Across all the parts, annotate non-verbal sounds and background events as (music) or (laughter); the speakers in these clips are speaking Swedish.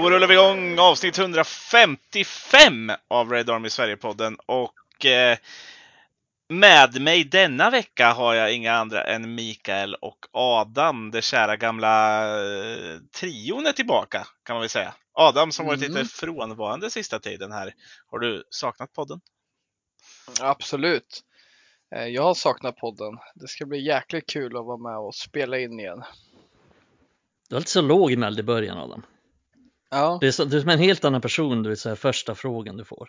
Då rullar vi igång avsnitt 155 av Red Army Sverige-podden och eh, med mig denna vecka har jag inga andra än Mikael och Adam. Det kära gamla eh, trion är tillbaka kan man väl säga. Adam som varit Mm. lite frånvarande sista tiden här. Har du saknat podden? Absolut. Eh, Jag har saknat podden. Det ska bli jäkligt kul att vara med och spela in igen. Du var lite så lågmäld i början Adam. Ja, Du är, så, du är som en helt annan person, du är så här första frågan du får.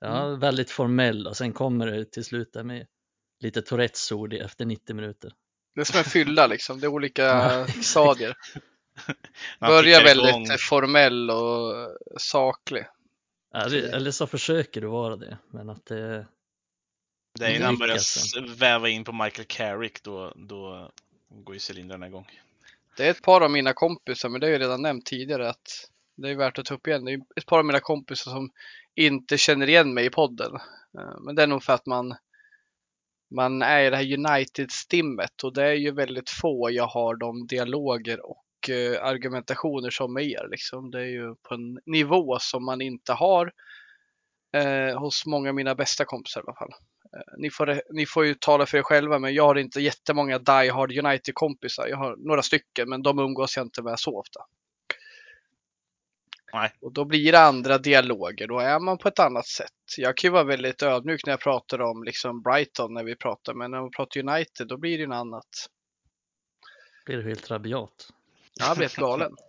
Ja, Mm. väldigt formell och sen kommer det till slut där med lite Tourettes-ord efter 90 minuter. det är som en fylla liksom. Det är olika (laughs) stadier. (laughs) Man Börjar väldigt igång. formell och saklig. Ja, det, eller så försöker du vara det, men att det, Det är när han börjar lyckas s- väva in på Michael Carrick då, då går ju cylindrarna igång. Det är ett par av mina kompisar, men det har jag redan nämnt tidigare att det är värt att ta upp igen. Det är ett par av mina kompisar som inte känner igen mig i podden. Eh, men det är nog för att man man är i det här United-stimmet och det är ju väldigt få jag har de dialoger och eh, argumentationer som med er. Liksom. Det är ju på en nivå som man inte har eh, hos många av mina bästa kompisar i alla fall. Eh, ni, får, ni får ju tala för er själva, men jag har inte jättemånga Die Hard United-kompisar. Jag har några stycken, men de umgås jag inte med så ofta. Nej. Och då blir det andra dialoger, då är man på ett annat sätt. Jag kan ju vara väldigt ödmjuk när jag pratar om liksom Brighton när vi pratar, men när man pratar United då blir det något annat. blir du helt rabiat. Jag blir helt galen. (laughs)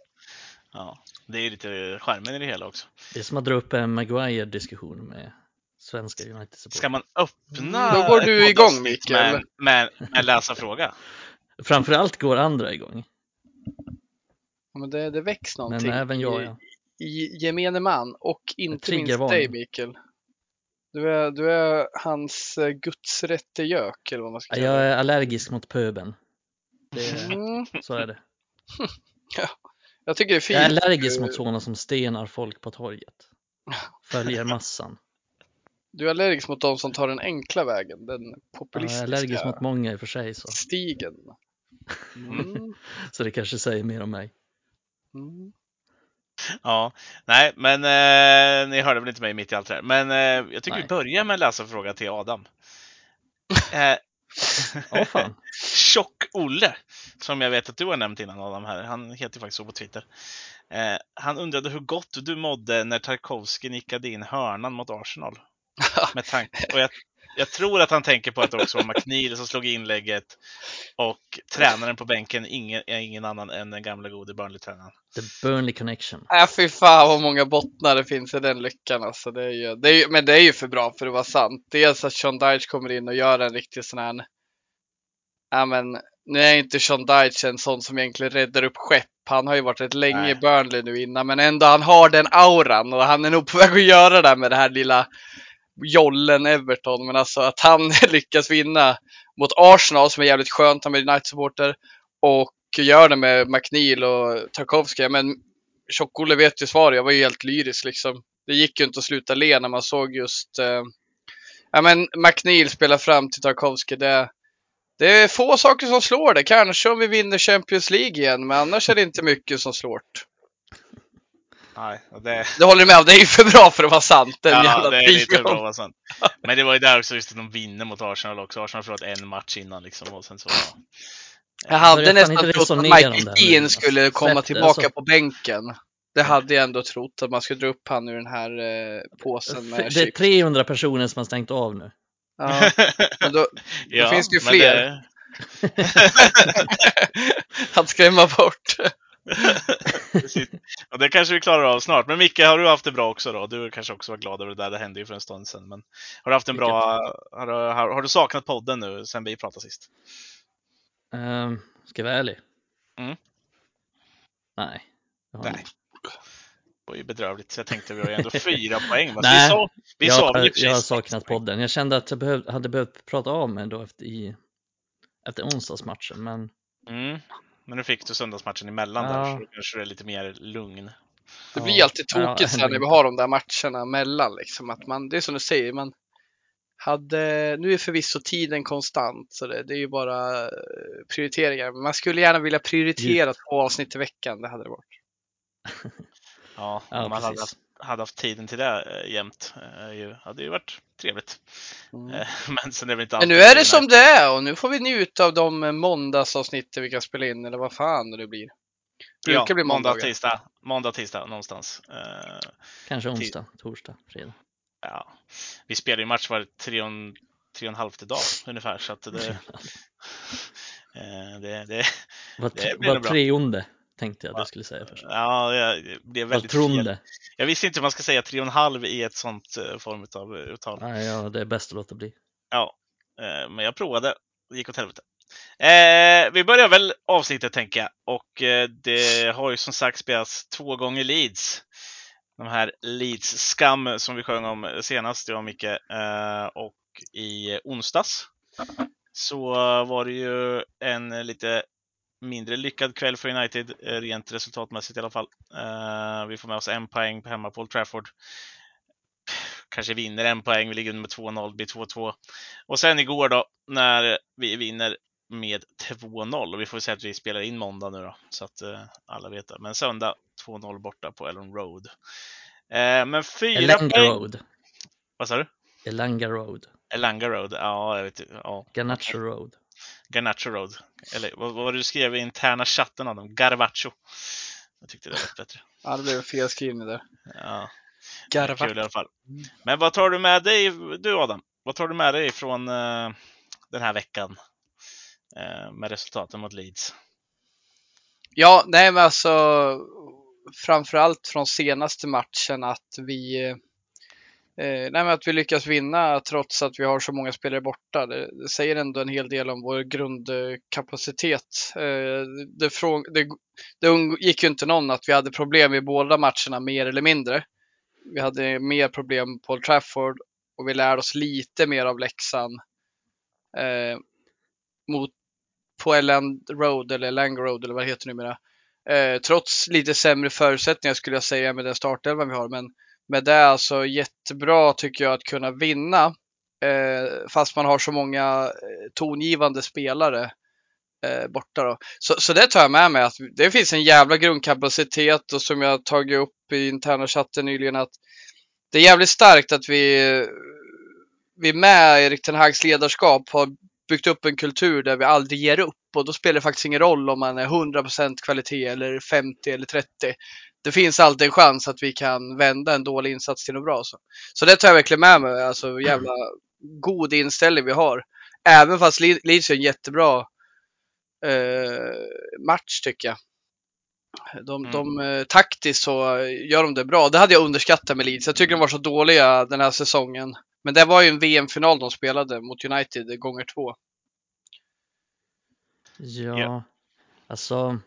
Ja, det är ju lite skärmen i det hela också. Det är som att dra upp en Maguire-diskussion med svenska united Ska supportrar man öppna Då går du igång, Mikael. Med, med, med läsarfråga? Framförallt går andra igång, Ja, Men det, det väcks någonting men även jag ja. I gemene man och inte minst dig Mikael. Du är, du är hans eh, gudsrätte gök eller vad man ska Jag kalla det. är allergisk mot pöben. Det, Mm, så är det. (laughs) jag tycker det är fint. Jag är allergisk mot sådana som stenar folk på torget. Följer massan. (laughs) Du är allergisk mot de som tar den enkla vägen, den Jag är populistiska allergisk mot många i och för sig så. stigen. (laughs) Mm, Så det kanske säger mer om mig. mm. Ja, nej, men eh, ni hörde väl inte mig mitt i allt det här. Men eh, jag tycker Nej. vi börjar med en läsarfråga till Adam. (laughs) Eh, Åh fan. (laughs) Tjock-Olle, som jag vet att du har nämnt innan Adam här, han heter ju faktiskt så på Twitter. Eh, han undrade hur gott du mådde när Tarkovsky nickade in hörnan mot Arsenal. (laughs) Med tanke, och jag, jag tror att han tänker på att det också var McNeil som slog inlägget och tränaren på bänken ingen, är ingen annan än den gamla gode Burnley-tränaren. The Burnley connection. Äh, fy fan vad många bottnar det finns i den lyckan alltså. Det är ju, det är ju, men det är ju för bra för att vara sant. Dels att Sean Dyche kommer in och gör en riktig sån här. Ja men nu är inte Sean Dyche en sån som egentligen räddar upp skepp. Han har ju varit rätt länge i. Burnley nu innan men ändå han har den auran och han är nog på väg att göra det med det här lilla jollen Everton. Men alltså att han (laughs) lyckas vinna mot Arsenal som är jävligt skönt, han är United-supporter. Och gör det med McNeil och Tarkovsky. Men Tjock-Olle vet ju svaret, jag var ju helt lyrisk liksom. Det gick ju inte att sluta le när man såg just eh, Ja men McNeil spelar fram till Tarkovsky. Det, det är få saker som slår det. Kanske om vi vinner Champions League igen, men annars är det inte mycket som slår det. Nej, och det, Det håller du med om, det är ju för bra för att vara sant. Den ja, jävla det är lite bra vad sant. Men det var ju där också just att de vinner mot Arsenal också. Arsenal har förlorat en match innan liksom och sen så. Jag hade nästan trott att Michael Keane nu. skulle komma tillbaka alltså. på bänken. Det hade jag ändå trott, att man skulle dra upp han ur den här eh, påsen med Det är chips. 300 personer som har stängt av nu. Ja, (laughs) men då, ja, finns det ju fler. (laughs) det- att skrämma bort. (laughs) Och det kanske vi klarar av snart. Men Micke, har du haft det bra också då? Du kanske också var glad över det där. Det hände ju för en stund sedan. Men har du haft en bra... Har du, har, har du saknat podden nu sen vi pratade sist? Um, ska jag vara ärlig? Mm. Nej. Nej. Det var ju bedrövligt. Så jag tänkte vi har ju ändå fyra (laughs) poäng. Så Nej. vi sa, vi jag, sa har- väl i och för sig jag har saknat podden. Jag kände att jag behöv, hade behövt prata av mig då efter, i, efter onsdagsmatchen, men Mm. Men nu fick du söndagsmatchen emellan där, Ja. så då kanske det är lite mer lugn. Det Ja, blir alltid ja, tokigt så här när vi har de där matcherna mellan. Liksom, att man, det är som du säger, man hade, nu är förvisso tiden konstant, så det, det är ju bara eh, prioriteringar. Men man skulle gärna vilja prioritera två avsnitt i veckan, det hade det varit. (laughs) Ja, om Ja, man hade haft, hade haft tiden till det äh, jämt. Ju, hade ju varit trevligt. Mm. Eh, (laughs) men sen är det inte Men nu är det som det är och nu får vi njuta av de eh, måndagsavsnitten vi kan spela in eller vad fan det blir. Brukar ja, bli måndag, tisdag, måndag, tisdag någonstans. Eh, Kanske onsdag, torsdag, fredag. ja. Vi spelar ju match var tre och en, tre och en halv till dag (laughs) ungefär. Så att det, (laughs) det, det, Det tre, blir var nog bra. treonde tänkte jag du skulle säga först. ja, det blev väldigt fel. tronde. Jag visste inte hur man ska säga tre och en halv i ett sånt eh, form av uttal. Nej, ja, det är bäst att låta bli. Ja, eh, men jag provade. Det gick åt helvete. Eh, vi börjar väl avsnittet tänker jag. Och eh, det har ju som sagt spelats två gånger Leeds. De här Leeds skam som vi sjöng om senast, jag och Micke. Eh, och i onsdags så var det ju en lite mindre lyckad kväll för United, eh, rent resultatmässigt i alla fall. Eh, vi får med oss en poäng på hemma på Old Trafford. Kanske vinner en poäng, vi ligger under med 2-0, det blir 2-2. Och sen igår då, när vi vinner med 2-0, och vi får säga att vi spelar in måndag nu då, så att eh, alla vet det. Men söndag 2-0 borta på Ellen Road. Eh, men fyra Elanga poäng... Road. Vad sa du? Elanga Road. Elanga Road? Ja, jag vet. Ja, Ganacho Road. Garnacho Road. Eller vad var det du skrev i interna chatten av dem? Garvacho. Jag tyckte det lät bättre. Ja, det blev en felskrivning där. Ja, Garva. kul i alla fall. Men vad tar du med dig, du Adam? Vad tar du med dig från eh, den här veckan? Eh, med resultaten mot Leeds. Ja, nej men alltså framförallt från senaste matchen att vi eh, nej, men att vi lyckas vinna trots att vi har så många spelare borta. Det, det säger ändå en hel del om vår grundkapacitet. Eh, det, frå, det, det gick ju inte någon att vi hade problem i båda matcherna mer eller mindre. Vi hade mer problem på Old Trafford och vi lärde oss lite mer av läxan eh, mot på Elland Road eller Lang Road eller vad det heter numera. Eh, trots lite sämre förutsättningar skulle jag säga med den startelvan vi har. Men med det alltså jättebra tycker jag att kunna vinna. Eh, fast man har så många eh, tongivande spelare eh, borta då. Så, så det tar jag med mig att det finns en jävla grundkapacitet och som jag tagit upp i interna chatten nyligen att det är jävligt starkt att vi, vi med Erik Ten Hags ledarskap har byggt upp en kultur där vi aldrig ger upp och då spelar det faktiskt ingen roll om man är 100% kvalitet eller 50 eller 30. Det finns alltid en chans att vi kan vända en dålig insats till något bra. Så, så det tar jag verkligen med mig. Alltså jävla god inställning vi har. Även fast Le- Leeds är en jättebra eh, match tycker jag. De, Mm. de, eh, taktiskt så gör de det bra. Det hade jag underskattat med Leeds. Jag tycker de var så dåliga den här säsongen. Men det var ju en VM-final de spelade mot United gånger två. Ja, Ja. alltså.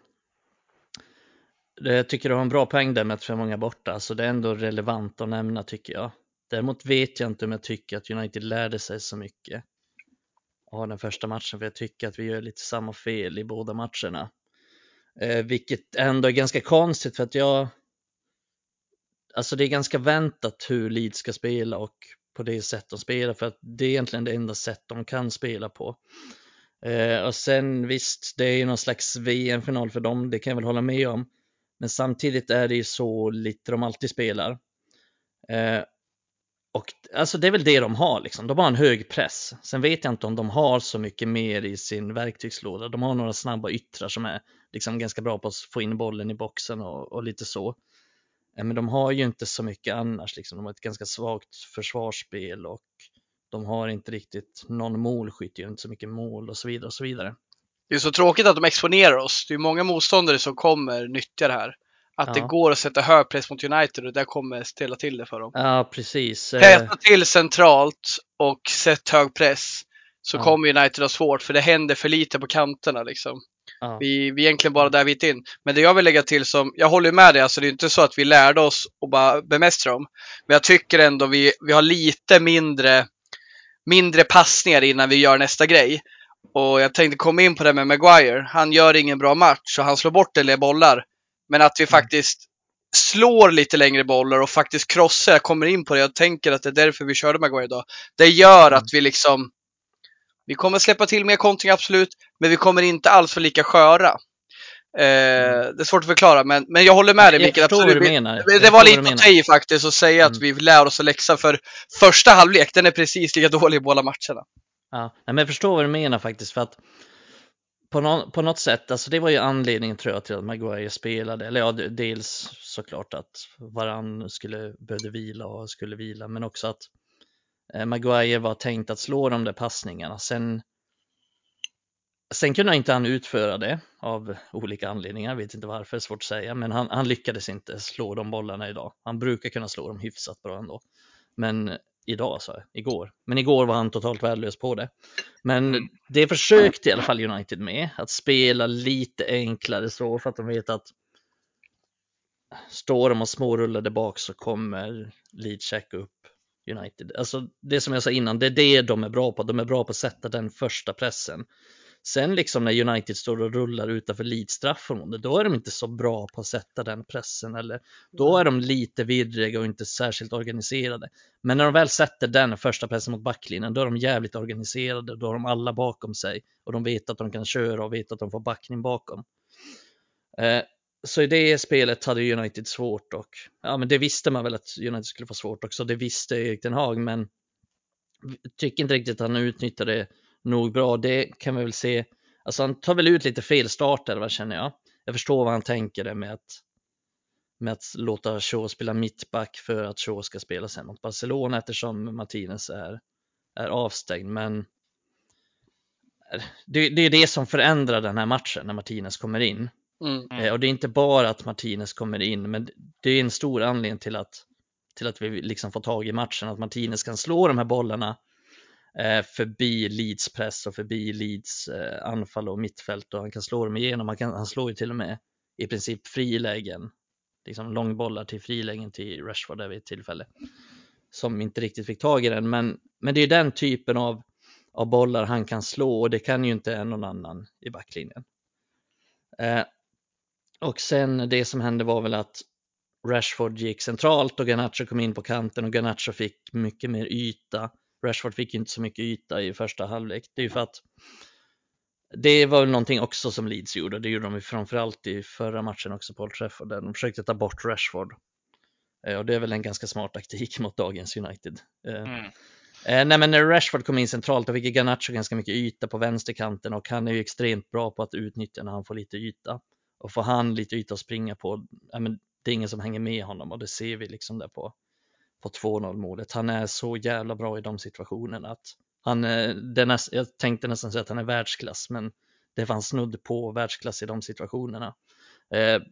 Det, jag tycker du har en bra poäng där med att för många borta, så det är ändå relevant att nämna tycker jag. Däremot vet jag inte om jag tycker att United lärde sig så mycket av den första matchen, för jag tycker att vi gör lite samma fel i båda matcherna. Eh, vilket ändå är ganska konstigt för att jag, alltså det är ganska väntat hur Leeds ska spela och på det sätt de spelar för att det är egentligen det enda sätt de kan spela på. Eh, och sen visst, det är ju någon slags VM-final för dem, det kan jag väl hålla med om. Men samtidigt är det ju så lite de alltid spelar. Eh, och alltså det är väl det de har liksom, de har en hög press. Sen vet jag inte om de har så mycket mer i sin verktygslåda. De har några snabba yttrar som är liksom ganska bra på att få in bollen i boxen och, och lite så. Eh, Men de har ju inte så mycket annars, liksom. de har ett ganska svagt försvarsspel och de har inte riktigt någon målskytt, gör inte så mycket mål och så vidare och så vidare. Det är så tråkigt att de exponerar oss. Det är många motståndare som kommer nyttja det här. Att det Ja. går att sätta hög press mot United och det kommer ställa till det för dem. Ja, precis. Eh, Täta till centralt och sätt hög press så Ja. kommer United ha svårt för det händer för lite på kanterna liksom. ja. Vi, vi är egentligen bara där vi är in. Men det jag vill lägga till som, jag håller med dig, alltså det är inte så att vi lärde oss att bara bemästra dem. Men jag tycker ändå vi, vi har lite mindre, mindre passningar innan vi gör nästa grej. Och jag tänkte komma in på det med Maguire. Han gör ingen bra match och han slår bort en del bollar. Men att vi faktiskt slår lite längre bollar och faktiskt krossar. Jag kommer in på det. Jag tänker att det är därför vi körde Maguire idag. Det gör att vi liksom vi kommer släppa till mer kontring, absolut. Men vi kommer inte alls vara lika sköra. det är svårt att förklara, men, men jag håller med dig Jag Mikael. förstår vad du absolut. menar. Det, Jag det var förstår lite att ta faktiskt att säga att Mm. vi lär oss att läxa för första halvlek, den är precis lika dålig i båda matcherna. Ja, men jag förstår vad du menar faktiskt för att på, nå- på något sätt, alltså det var ju anledningen tror jag till att Maguire spelade, eller ja, dels såklart att Varann skulle behövde vila och skulle vila, men också att eh, Maguire var tänkt att slå de där passningarna. Sen, sen kunde inte han utföra det av olika anledningar, jag vet inte varför, svårt att säga, men han, han lyckades inte slå de bollarna idag. Han brukar kunna slå dem hyfsat bra ändå. Men idag, sa jag, igår. Men igår var han totalt värdelös på det. Men Mm. det försökte i alla fall United med, att spela lite enklare så för att de vet att står de och smårullar där bak så kommer Leeds checka upp United. Alltså det som jag sa innan, det är det de är bra på. De är bra på att sätta den första pressen. Sen liksom när United står och rullar utanför Leeds straffområde, då är de inte så bra på att sätta den pressen eller då är de lite virriga och inte särskilt organiserade. Men när de väl sätter den första pressen mot backlinjen, då är de jävligt organiserade, då har de alla bakom sig och de vet att de kan köra och vet att de får backning bakom. Eh, så i det spelet hade United svårt och ja, men det visste man väl att United skulle få svårt också. Det visste Erik den Haag, men tycker inte riktigt att han utnyttjade det nog bra. Det kan vi väl se. Alltså han tar väl ut lite fel starter, vad känner jag. Jag förstår vad han tänker det med att med att låta Shaw spela mittback för att Shaw ska spela sen mot Barcelona eftersom Martinez är, är avstängd. Men det, det är det som förändrar den här matchen när Martinez kommer in. Mm. Eh, Och det är inte bara att Martinez kommer in, men det är en stor anledning till att, till att vi liksom får tag i matchen, att Martinez kan slå de här bollarna eh, Eh, förbi Leeds press och förbi Leeds eh, anfall och mittfält och han kan slå dem igenom. Han, kan, han slår ju till och med i princip frilägen, liksom långbollar till frilägen till Rashford där vid ett tillfälle som inte riktigt fick tag i den. Men, men det är den typen av, av bollar han kan slå och det kan ju inte någon annan i backlinjen. Eh, och sen det som hände var väl att Rashford gick centralt och Garnacho kom in på kanten och Garnacho fick mycket mer yta. Rashford fick ju inte så mycket yta i första halvlek. Det är ju för att det var väl någonting också som Leeds gjorde. Det gjorde de ju framförallt i förra matchen också på Old Trafford där de försökte ta bort Rashford. Eh, Och det är väl en ganska smart taktik (laughs) mot dagens United. Eh, Mm. Eh, nej men när Rashford kom in centralt då fick Garnacho ganska mycket yta på vänsterkanten och han är ju extremt bra på att utnyttja när han får lite yta. Och får han lite yta att springa på, ja, men det är ingen som hänger med honom och det ser vi liksom där på, på 2-0 målet. Han är så jävla bra i de situationerna att han, eh, det är näst, jag tänkte nästan säga att han är världsklass men det fanns snudd på världsklass i de situationerna. Eh,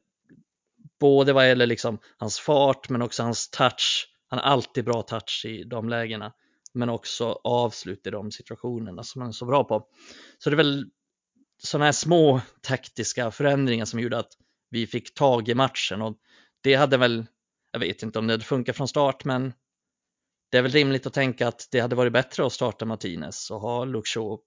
både vad gäller liksom hans fart men också hans touch. Han har alltid bra touch i de lägena men också avslut i de situationerna som han är så bra på. Så det är väl sådana här små taktiska förändringar som gjorde att vi fick tag i matchen och det hade väl, jag vet inte om det hade funkat från start, men det är väl rimligt att tänka att det hade varit bättre att starta Martinez och ha Luke Shaw.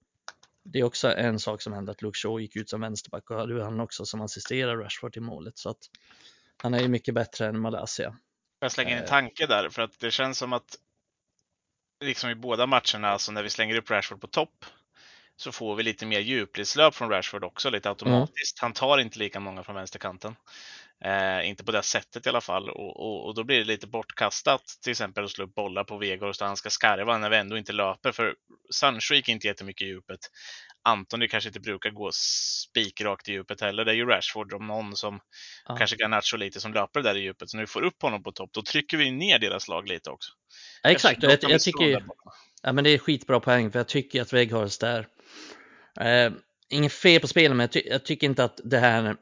Det är också en sak som hände att Luke Shaw gick ut som vänsterback och hade han också som assisterar Rashford i målet så att han är ju mycket bättre än Malaysia. Jag slänger in en Eh. tanke där, för att det känns som att liksom i båda matcherna, alltså när vi slänger upp Rashford på topp, så får vi lite mer djupledslöp från Rashford också, lite automatiskt. Han tar inte lika många från vänsterkanten. Eh, inte på det sättet i alla fall. Och, och, och då blir det lite bortkastat, till exempel att slå upp bollar på Vegård så han ska skarva när vi ändå inte löper. För Sancho gick inte jättemycket i djupet. Antoni kanske inte brukar gå spikrakt i djupet heller. Det är ju Rashford om någon som Ja. kanske Garnacho lite som löper där i djupet. Så när vi får upp honom på topp, då trycker vi ner deras lag lite också. Ja, exakt, jag, jag tycker där. Ja, men det är skitbra poäng för jag tycker att Weghorst är eh, ingen fel på spelet, men jag, ty jag tycker inte att det här är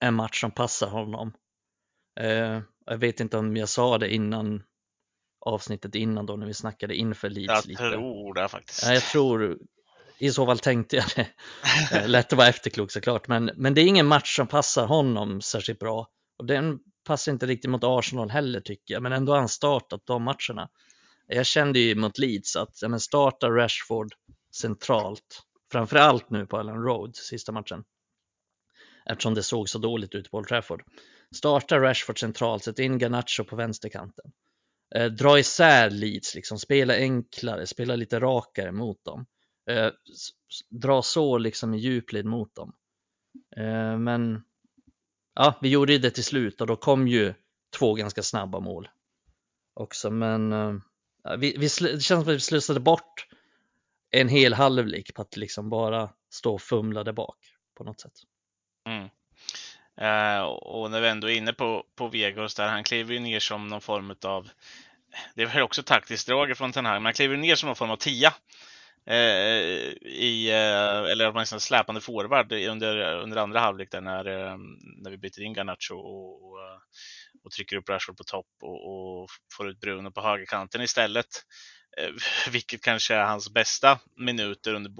en match som passar honom. Eh, jag vet inte om jag sa det innan avsnittet innan då när vi snackade inför Leeds Jag lite. tror det faktiskt. Ja, jag tror, i så fall tänkte jag det. (laughs) Eh, Lätt att vara efterklok såklart, men, men det är ingen match som passar honom särskilt bra. Och den passar inte riktigt mot Arsenal heller tycker jag, men ändå har han startat de matcherna. Jag kände ju mot Leeds att ja, men starta Rashford centralt, framförallt nu på Ellen Road, sista matchen. Eftersom det såg så dåligt ut på Old Trafford. Starta Rashford centralt, sätt in Garnacho på vänsterkanten. Eh, dra isär Leeds, liksom, spela enklare, spela lite rakare mot dem. Eh, dra så liksom i djupled mot dem. Eh, men ja, vi gjorde det till slut och då kom ju två ganska snabba mål också. Men eh, vi, vi, det känns som att vi slösade bort en hel halvlek på att liksom bara stå och fumla där bak på något sätt. Mm. Eh, och när vi ändå är inne på, på Vegos där, han kliver ju ner som någon form av det är väl också taktiskt drag från Ten Hag, men han kliver ner som någon form av tia. Eh, i, eh, eller åtminstone släpande forward under, under andra halvlek där när, eh, när vi byter in Garnacho och, och, eh, och trycker upp Rashford på topp och, och, får ut Bruno på högerkanten istället. Eh, vilket kanske är hans bästa minuter under,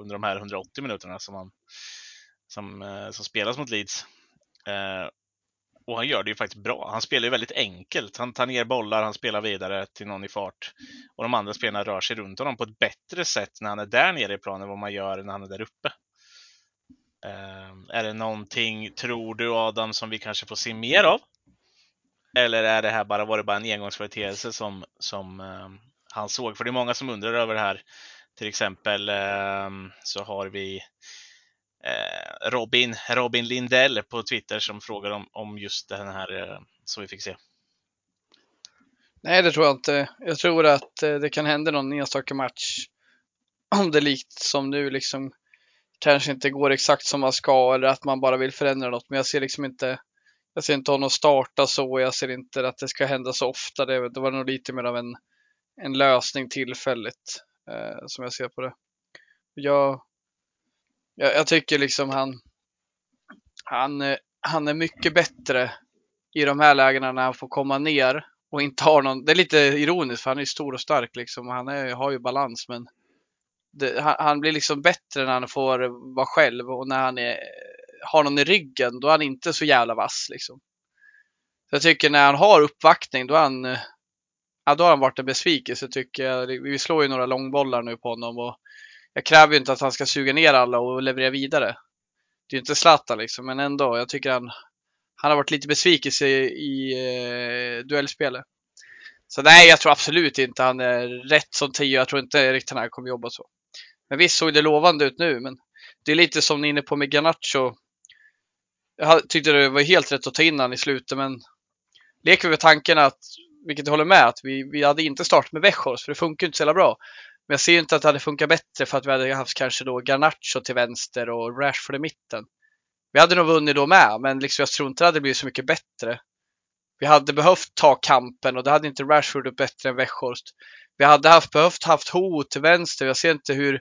under de här 180 minuterna som, han, som, eh, som spelas mot Leeds. Eh, och han gör det ju faktiskt bra. Han spelar ju väldigt enkelt. Han tar ner bollar, han spelar vidare till någon i fart. Och de andra spelarna rör sig runt honom på ett bättre sätt när han är där nere i planen än vad man gör när han är där uppe. Eh, är det någonting, tror du Adam, som vi kanske får se mer av? Eller är det här bara, var det bara en engångsföreteelse som, som eh, han såg? För det är många som undrar över det här. Till exempel så har vi Eh, Robin, Robin Lindell på Twitter som frågar om, om just den här eh, som vi fick se. Nej, det tror jag inte. Jag tror att eh, det kan hända någon enstaka match. (clears throat) Om det likt som nu liksom kanske inte går exakt som man ska eller att man bara vill förändra något. Men jag ser liksom inte. Jag ser inte honom starta så. Jag ser inte att det ska hända så ofta. Det, det var nog lite mer av en, en lösning tillfälligt eh, som jag ser på det. Jag, jag, jag tycker liksom han, han, eh, han är mycket bättre i de här lägena när han får komma ner och inte har någon. Det är lite ironiskt för han är stor och stark liksom och han är, har ju balans men det, han, han, blir liksom bättre när han får vara själv och när han är, har någon i ryggen då är han inte så jävla vass liksom. Så jag tycker när han har uppvaktning då är han, eh, ja, då har han varit en besvikelse tycker jag. Vi slår ju några långbollar nu på honom och jag kräver ju inte att han ska suga ner alla och leverera vidare. Det är ju inte Zlatan liksom, men ändå. Jag tycker han, han har varit lite besvikelse i, i eh, duellspelet. Så nej, jag tror absolut inte han är rätt som tio. Jag tror inte Erik han kommer jobba så. Men visst såg det lovande ut nu, men det är lite som ni är inne på med Garnacho. Jag tyckte det var helt rätt att ta in han i slutet, men leker vi med tanken att, vilket jag håller med, att vi, vi hade inte startat med Weghorst, för det funkar inte så jävla bra. Men jag ser inte att det hade funkat bättre för att vi hade haft kanske då Garnacho till vänster och Rashford i mitten. Vi hade nog vunnit då med, men liksom jag tror inte det hade blivit så mycket bättre. Vi hade behövt ta kampen och det hade inte Rashford gjort bättre än Weghorst. Vi hade haft, behövt haft hot till vänster. Jag ser inte hur,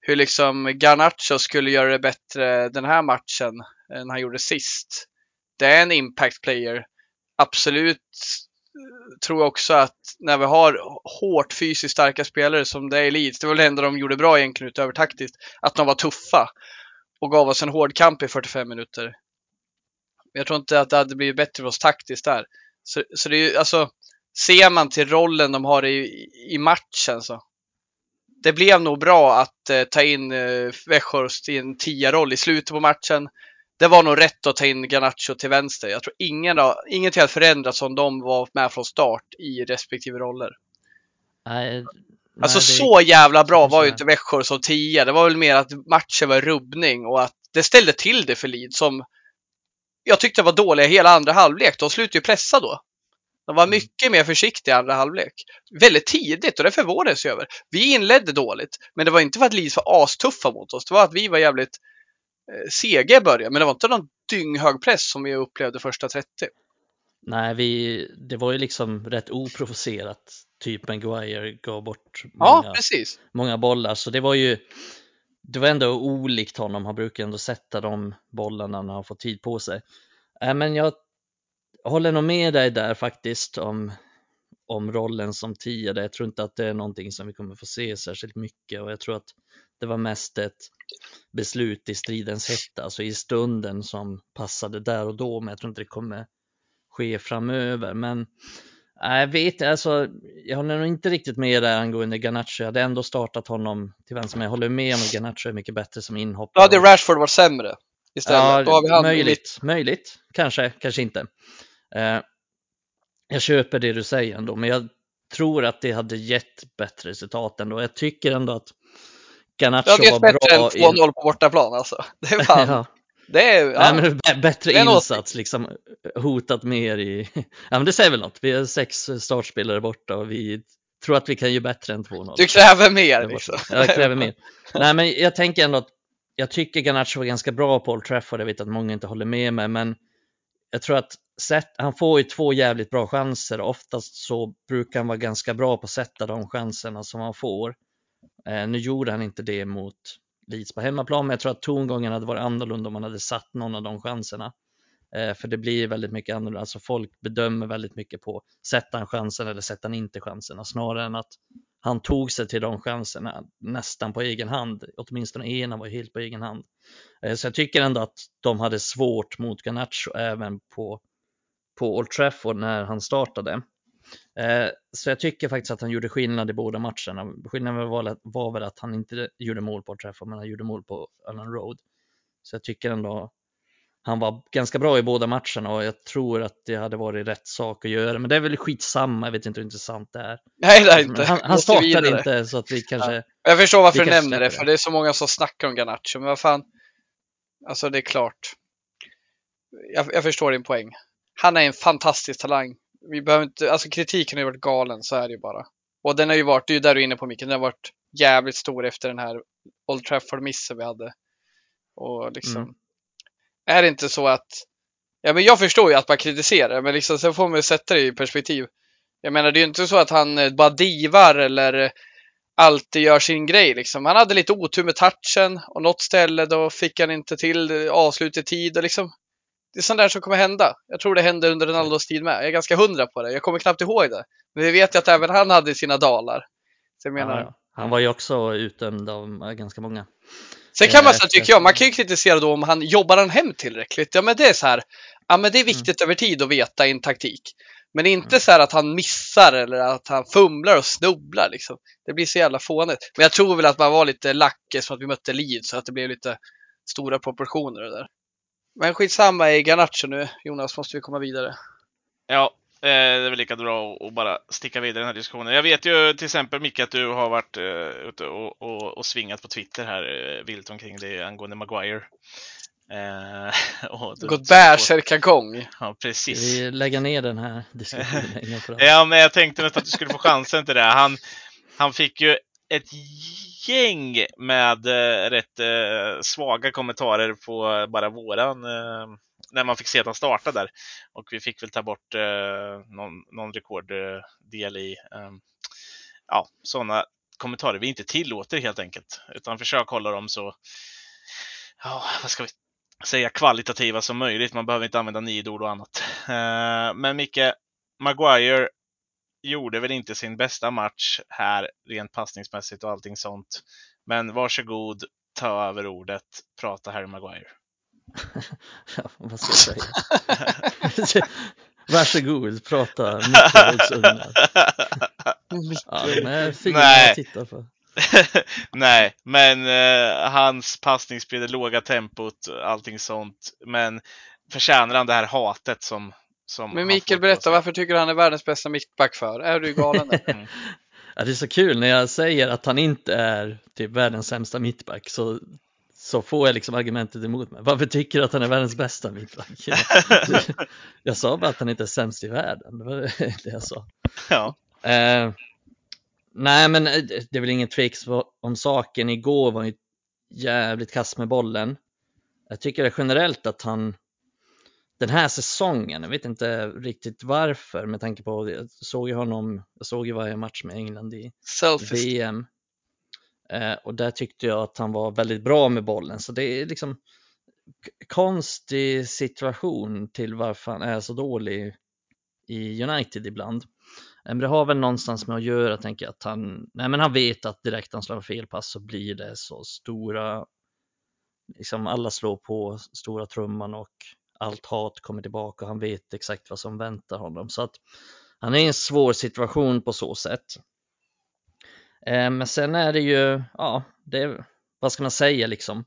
hur liksom Garnacho skulle göra det bättre den här matchen än han gjorde sist. Det är en impact player. Absolut tror jag också att när vi har hårt fysiskt starka spelare som det är i Leeds, det var väl det enda de gjorde bra egentligen utöver taktiskt, att de var tuffa och gav oss en hård kamp i 45 minuter. Jag tror inte att det hade blivit bättre för oss taktiskt där. Så, så det är ju, alltså, ser man till rollen de har i, i matchen så. Det blev nog bra att eh, ta in eh, Växjö i en tia-roll i slutet på matchen det var nog rätt att ta in Garnacho till vänster. Jag tror ingen, ingenting har förändrats om de var med från start i respektive roller. Nej, alltså det... så jävla bra var ju inte Växjö som tia. Det var väl mer att matchen var rubbning och att det ställde till det för Lid som jag tyckte var dåliga hela andra halvlek. De slutade ju pressa då. De var mm. mycket mer försiktiga i andra halvlek. Väldigt tidigt och det förvånades jag över. Vi inledde dåligt, men det var inte för att Leeds var astuffa mot oss. Det var att vi var jävligt Eh, sega i början, men det var inte någon dynghög press som vi upplevde första 30. Nej, vi, det var ju liksom rätt oprovocerat. Typ Maguire gav bort många, ja, många bollar, så det var ju det var ändå olikt honom. Han brukar ändå sätta de bollarna när han får tid på sig. Äh, men jag håller nog med dig där faktiskt om, om rollen som tia. Jag tror inte att det är någonting som vi kommer få se särskilt mycket och jag tror att det var mest ett beslut i stridens hetta, alltså i stunden som passade där och då, men jag tror inte det kommer ske framöver. Men jag vet alltså, jag håller nog inte riktigt med där angående Garnacho. Jag hade ändå startat honom till vänster, men jag håller med om att Garnacho är mycket bättre som inhoppare. Då hade Rashford varit sämre istället. Ja, möjligt, möjligt, kanske, kanske inte. Uh, jag köper det du säger ändå, men jag tror att det hade gett bättre resultat ändå. Jag tycker ändå att Garnacho bra. Det gett bättre än 2-0 på bortaplan alltså. (laughs) Det är fan. ja. Det är, ja. Nej, men bättre Det är insats, liksom hotat mer i... (laughs) Ja, men det säger väl något. Vi har sex startspelare borta och vi tror att vi kan ju bättre än 2-0. Du kräver mer liksom. Jag kräver mer. Nej, men jag tänker ändå att jag tycker Garnacho var ganska bra på Old Trafford. Jag vet att många inte håller med mig, men jag tror att sätt, han får ju två jävligt bra chanser. Oftast så brukar han vara ganska bra på att sätta de chanserna som han får. Eh, nu gjorde han inte det mot Leeds på hemmaplan, men jag tror att tongången hade varit annorlunda om han hade satt någon av de chanserna. Eh, för det blir väldigt mycket annorlunda, alltså folk bedömer väldigt mycket på sätter han chansen eller sätter han inte chanserna snarare än att han tog sig till de chanserna nästan på egen hand. Åtminstone ena var helt på egen hand. Eh, så jag tycker ändå att de hade svårt mot Garnacho även på, på Old Trafford när han startade. Eh, Så jag tycker faktiskt att han gjorde skillnad i båda matcherna. Skillnaden var, var väl att han inte gjorde mål på Trafford, men han gjorde mål på Ellen Road. Så jag tycker ändå han var ganska bra i båda matcherna och jag tror att det hade varit rätt sak att göra. Men det är väl skitsamma, jag vet inte hur intressant det är. Nej, det är Men inte. han, han vidare. inte så att vi kanske... Jag förstår varför du nämner det, för det. det är så många som snackar om Garnacho, men vad fan. Alltså det är klart. Jag, jag förstår din poäng. Han är en fantastisk talang. Vi behöver inte, alltså kritiken har ju varit galen, så är det ju bara. Och den har ju varit, det är ju där du är inne på Micke, den har varit jävligt stor efter den här Old Trafford-missen vi hade. Och liksom, Mm. är det inte så att, ja men jag förstår ju att man kritiserar, men liksom sen får man ju sätta det i perspektiv. Jag menar det är ju inte så att han eh, bara divar eller eh, alltid gör sin grej liksom. Han hade lite otur med touchen och något ställe då fick han inte till det, avslut i tid och liksom. Det är sånt där som kommer hända. Jag tror det hände under Ronaldos tid med. Jag är ganska hundra på det. Jag kommer knappt ihåg det. Men vi vet ju att även han hade sina dalar. Så jag menar, Ja. Han var ju också utdömd av eh, ganska många. Sen kan man Eh, säga, tycker jag, man kan ju kritisera då om han jobbar han hem tillräckligt. Ja, men det är så här. Ja, men det är Mm. viktigt över tid att veta i en taktik. Men inte så här att han missar eller att han fumlar och snubblar liksom. Det blir så jävla fånigt. Men jag tror väl att man var lite lack som att vi mötte Leeds så att det blev lite stora proportioner där. Men skitsamma i Garnacho nu. Jonas, måste vi komma vidare. Ja, eh, det är väl lika bra att- bara sticka vidare i den här diskussionen. Jag vet ju till exempel Micke att du har varit uh, ute och, och, och svingat på Twitter här uh, vilt omkring det angående Maguire. Eh, (laughs) du- Gått bärsärkagång. Ja, precis. vi lägga ner den här diskussionen? (laughs) Ja, men jag tänkte nästan att du skulle få chansen till det. Han, han fick ju ett gäng med eh, rätt eh, svaga kommentarer på bara våran, eh, när man fick se att han startade där. Och vi fick väl ta bort eh, någon, någon rekorddel eh, i eh, ja, sådana kommentarer vi inte tillåter helt enkelt. Utan försök hålla dem så, ja, vad ska vi säga, kvalitativa som möjligt. Man behöver inte använda nidord och annat. Eh, men Micke, Maguire gjorde väl inte sin bästa match här rent passningsmässigt och allting sånt. Men varsågod, ta över ordet, prata Harry Maguire. Ja, (laughs) vad ska jag säga? (laughs) Varsågod, prata mikrovågsungar. (laughs) Ja, de är fina Nej. att titta på. Nej, men eh, hans passningsspel, det låga tempot, allting sånt. Men förtjänar han det här hatet som Men Mikael, berätta, varför tycker du han är världens bästa mittback för? Är du galen eller? (laughs) Ja, det är så kul när jag säger att han inte är typ världens sämsta mittback så, så får jag liksom argumentet emot mig. Varför tycker du att han är världens bästa mittback? (laughs) Jag, sa bara att han inte är sämst i världen. Det var (laughs) det jag sa. Ja. Eh, nej, men eh, det är väl ingen tveks om saken. Igår var han ju jävligt kass med bollen. Jag tycker det generellt att han den här säsongen, jag vet inte riktigt varför med tanke på, jag såg ju honom, jag såg ju varje match med England i Selfies. VM. Eh, och där tyckte jag att han var väldigt bra med bollen. Så det är liksom konstig situation till varför han är så dålig i United ibland. Eh, Men det har väl någonstans med att göra, tänker jag, att han, nej men han vet att direkt han slår en felpass så blir det så stora, liksom alla slår på stora trumman och allt hat kommer tillbaka och han vet exakt vad som väntar honom. Så att han är i en svår situation på så sätt. Eh, men sen är det ju, ja, det vad ska man säga liksom?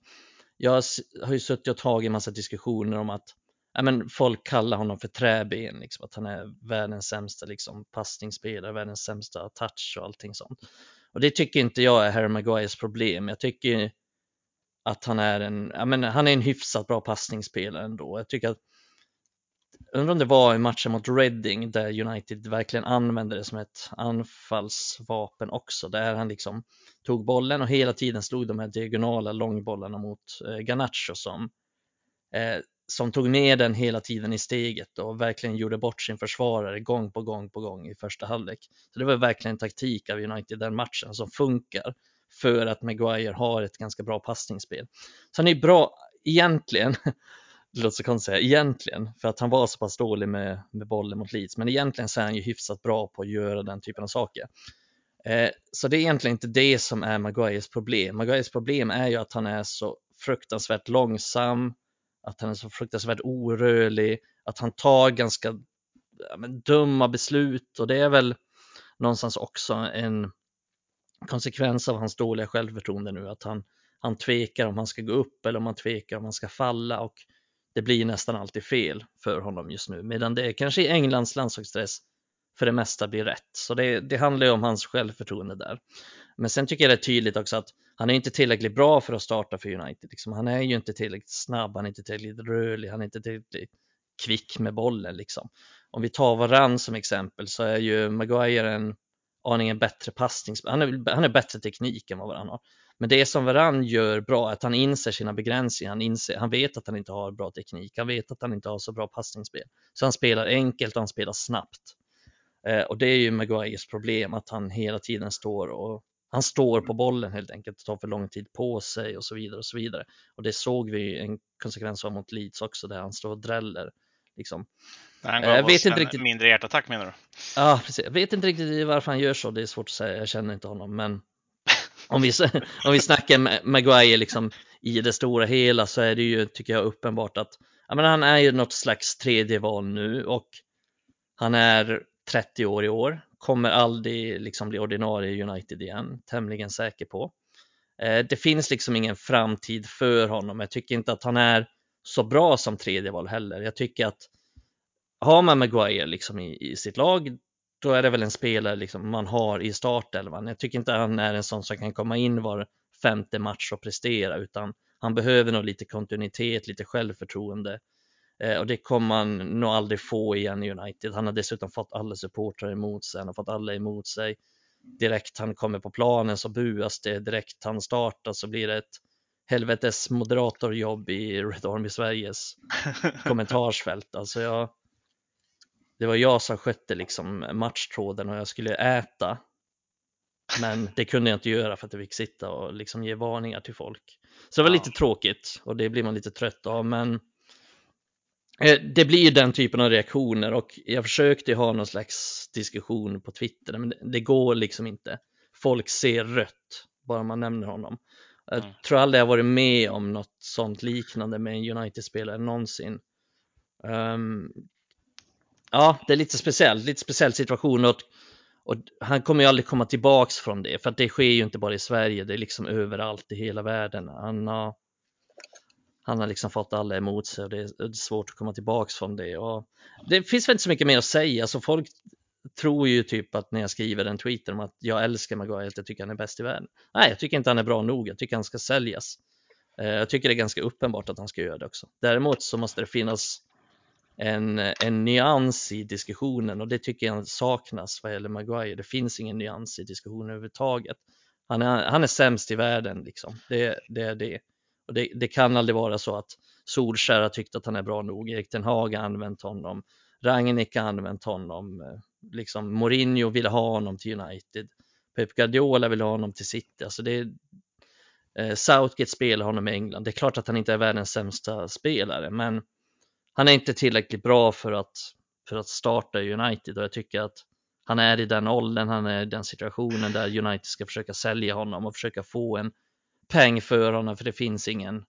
Jag har har ju suttit och tagit en massa diskussioner om att ja, men folk kallar honom för träben, liksom, att han är världens sämsta liksom, passningsspelare, världens sämsta touch och allting sånt. Och det tycker inte jag är Harry Maguires problem. Jag tycker att han är en, ja, men han är en hyfsat bra passningsspelare ändå. Jag tycker att undrar om det var i matchen mot Reading där United verkligen använde det som ett anfallsvapen också, där han liksom tog bollen och hela tiden slog de här diagonala långbollarna mot eh, Garnacho som, eh, som tog ner den hela tiden i steget och verkligen gjorde bort sin försvarare gång på gång på gång i första halvlek. Så det var verkligen en taktik av United den matchen som funkar för att Maguire har ett ganska bra passningsspel. Så han är bra egentligen (laughs) det låter så konstigt att säga egentligen, för att han var så pass dålig med, med bollen mot Leeds, men egentligen så är han ju hyfsat bra på att göra den typen av saker. Eh, så det är egentligen inte det som är Maguires problem. Maguires problem är ju att han är så fruktansvärt långsam, att han är så fruktansvärt orörlig, att han tar ganska ja, men, dumma beslut och det är väl någonstans också en konsekvens av hans dåliga självförtroende nu, att han, han tvekar om han ska gå upp eller om han tvekar om han ska falla och det blir nästan alltid fel för honom just nu, medan det kanske i Englands landslagsstress för det mesta blir rätt. Så det, det handlar ju om hans självförtroende där. Men sen tycker jag det är tydligt också att han är inte tillräckligt bra för att starta för United. Liksom, han är ju inte tillräckligt snabb, han är inte tillräckligt rörlig, han är inte tillräckligt kvick med bollen. Liksom. Om vi tar Varann som exempel så är ju Maguire en aningen bättre passnings... Han är, han är bättre teknik än vad Varann har. Men det som Varann gör bra är att han inser sina begränsningar. Han, inser, han vet att han inte har bra teknik. Han vet att han inte har så bra passningsspel. Så han spelar enkelt och han spelar snabbt. Eh, och det är ju Maguires problem att han hela tiden står och han står på bollen helt enkelt, tar för lång tid på sig och så vidare och så vidare. Och det såg vi en konsekvens av mot Leeds också där han står och dräller. Liksom. Han gav jag vet inte riktigt... mindre hjärtattack menar du? Ja, precis. Jag vet inte riktigt varför han gör så. Det är svårt att säga. Jag känner inte honom, men (laughs) om vi, om vi snackar Maguire liksom i det stora hela så är det ju, tycker jag, uppenbart att ja, men han är ju något slags tredje val nu och han är 30 år i år, kommer aldrig liksom bli ordinarie United igen, tämligen säker på. Eh, det finns liksom ingen framtid för honom. Jag tycker inte att han är så bra som tredje val heller. Jag tycker att har man Maguire liksom i, i sitt lag, då är det väl en spelare liksom man har i startelvan. Jag tycker inte han är en sån som kan komma in var femte match och prestera, utan han behöver nog lite kontinuitet, lite självförtroende. Eh, och det kommer han nog aldrig få igen i United. Han har dessutom fått alla supportrar emot sig, han har fått alla emot sig. Direkt han kommer på planen så buas det, direkt han startar så blir det ett helvetes moderatorjobb i Red Army Sveriges kommentarsfält. Alltså jag, det var jag som skötte liksom matchtråden och jag skulle äta. Men det kunde jag inte göra för att jag fick sitta och liksom ge varningar till folk. Så det var ja. lite tråkigt och det blir man lite trött av. Men eh, det blir ju den typen av reaktioner och jag försökte ha någon slags diskussion på Twitter men det går liksom inte. Folk ser rött bara man nämner honom. Jag mm. tror aldrig jag varit med om något sånt liknande med en United-spelare någonsin. Um, ja, det är lite speciellt, lite speciell situation och, och han kommer ju aldrig komma tillbaks från det för att det sker ju inte bara i Sverige, det är liksom överallt i hela världen. Han har, han har liksom fått alla emot sig och det är svårt att komma tillbaks från det. Och det finns väl inte så mycket mer att säga, så folk tror ju typ att när jag skriver en tweet om att jag älskar Maguire, jag tycker han är bäst i världen. Nej, jag tycker inte han är bra nog, jag tycker han ska säljas. Eh, jag tycker det är ganska uppenbart att han ska göra det också. Däremot så måste det finnas en, en nyans i diskussionen och det tycker jag saknas vad gäller Maguire. Det finns ingen nyans i diskussionen överhuvudtaget. Han är, han är sämst i världen, liksom. det, det är det. Och det, det kan aldrig vara så att Solskär har tyckt att han är bra nog, Erik Ten Hag har använt honom, Rangnick har använt honom, liksom Mourinho ville ha honom till United, Pep Guardiola vill ha honom till City. Alltså det, eh, Southgate spelar honom i England. Det är klart att han inte är världens sämsta spelare, men han är inte tillräckligt bra för att, för att starta United och jag tycker att han är i den åldern, han är i den situationen där United ska försöka sälja honom och försöka få en peng för honom för det finns ingen,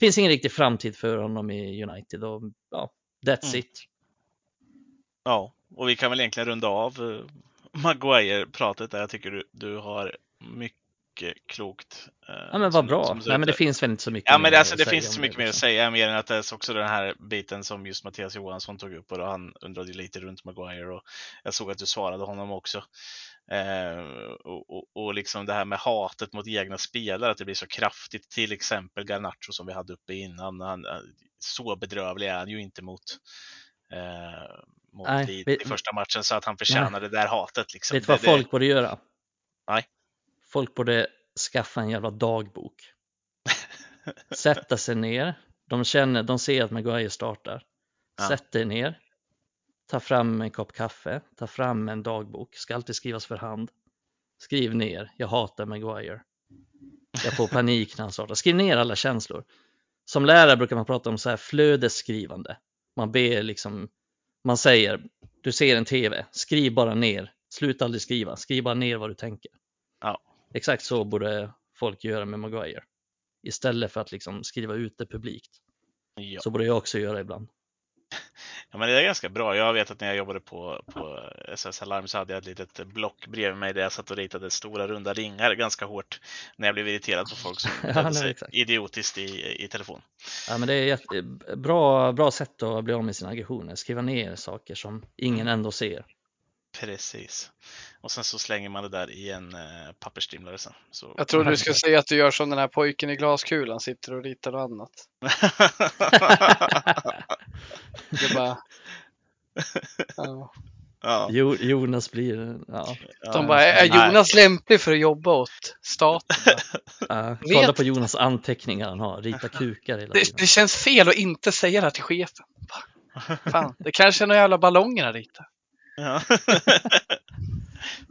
finns ingen riktig framtid för honom i United och ja, that's mm. it. Ja, och vi kan väl egentligen runda av uh, Maguire-pratet där jag tycker du, du har mycket klokt. eh, Ja men som- vad bra. som du Nej men det finns väl inte så mycket Ja, men mer det, alltså, det finns så mycket mer att liksom. säga, mer än att det är också den här biten som just Mattias Johansson tog upp och då han undrade lite runt Maguire och jag såg att du svarade honom också. Eh, och, och, och liksom det här med hatet mot egna spelare, att det blir så kraftigt, till exempel Garnacho som vi hade uppe innan. Han, eh, så bedrövlig är han ju inte mot, eh, mot Nej, Leeds vet- i första matchen så att han förtjänar det där hatet. Liksom. Vet du vad Det- folk borde göra? Nej. Folk borde skaffa en jävla dagbok. (laughs) Sätta sig ner. De känner, de ser att Maguire startar. Ja. Sätt dig ner. Ta fram en kopp kaffe. Ta fram en dagbok. Ska alltid skrivas för hand. Skriv ner. Jag hatar Maguire. Jag får panik när han startar. Skriv ner alla känslor. Som lärare brukar man prata om så här flödesskrivande. Man ber liksom, man säger, du ser en tv, skriv bara ner. Sluta aldrig skriva, skriv bara ner vad du tänker. Ja. Exakt så borde folk göra med Maguire. Istället för att liksom skriva ut det publikt. Ja. Så borde jag också göra ibland. Ja, men det är ganska bra. Jag vet att när jag jobbade på, på SOS Alarm så hade jag ett litet block bredvid mig där jag satt och ritade stora runda ringar ganska hårt när jag blev irriterad på folk som (laughs) Ja, betedde nej, sig exakt. idiotiskt i, i telefon. Ja, men det är ett bra, bra sätt att bli av med sina aggressioner. Skriva ner saker som ingen ändå ser. Precis. Och sen så slänger man det där i en eh, pappersstrimlare sen. Så... Jag trodde du skulle (laughs) säga att du gör som den här pojken i glaskulan, sitter och ritar något annat. (laughs) Det är bara... Ja. ja, Jo, Jonas blir, ja. De bara, är Nej. Jonas lämplig för att jobba åt staten? (laughs) ja, Vet- kolla på Jonas anteckningar han har, rita kukar hela Det, tiden. det känns fel att inte säga det här till chefen. Fan, det kanske är några jävla ballonger han ritar. Ja. (laughs)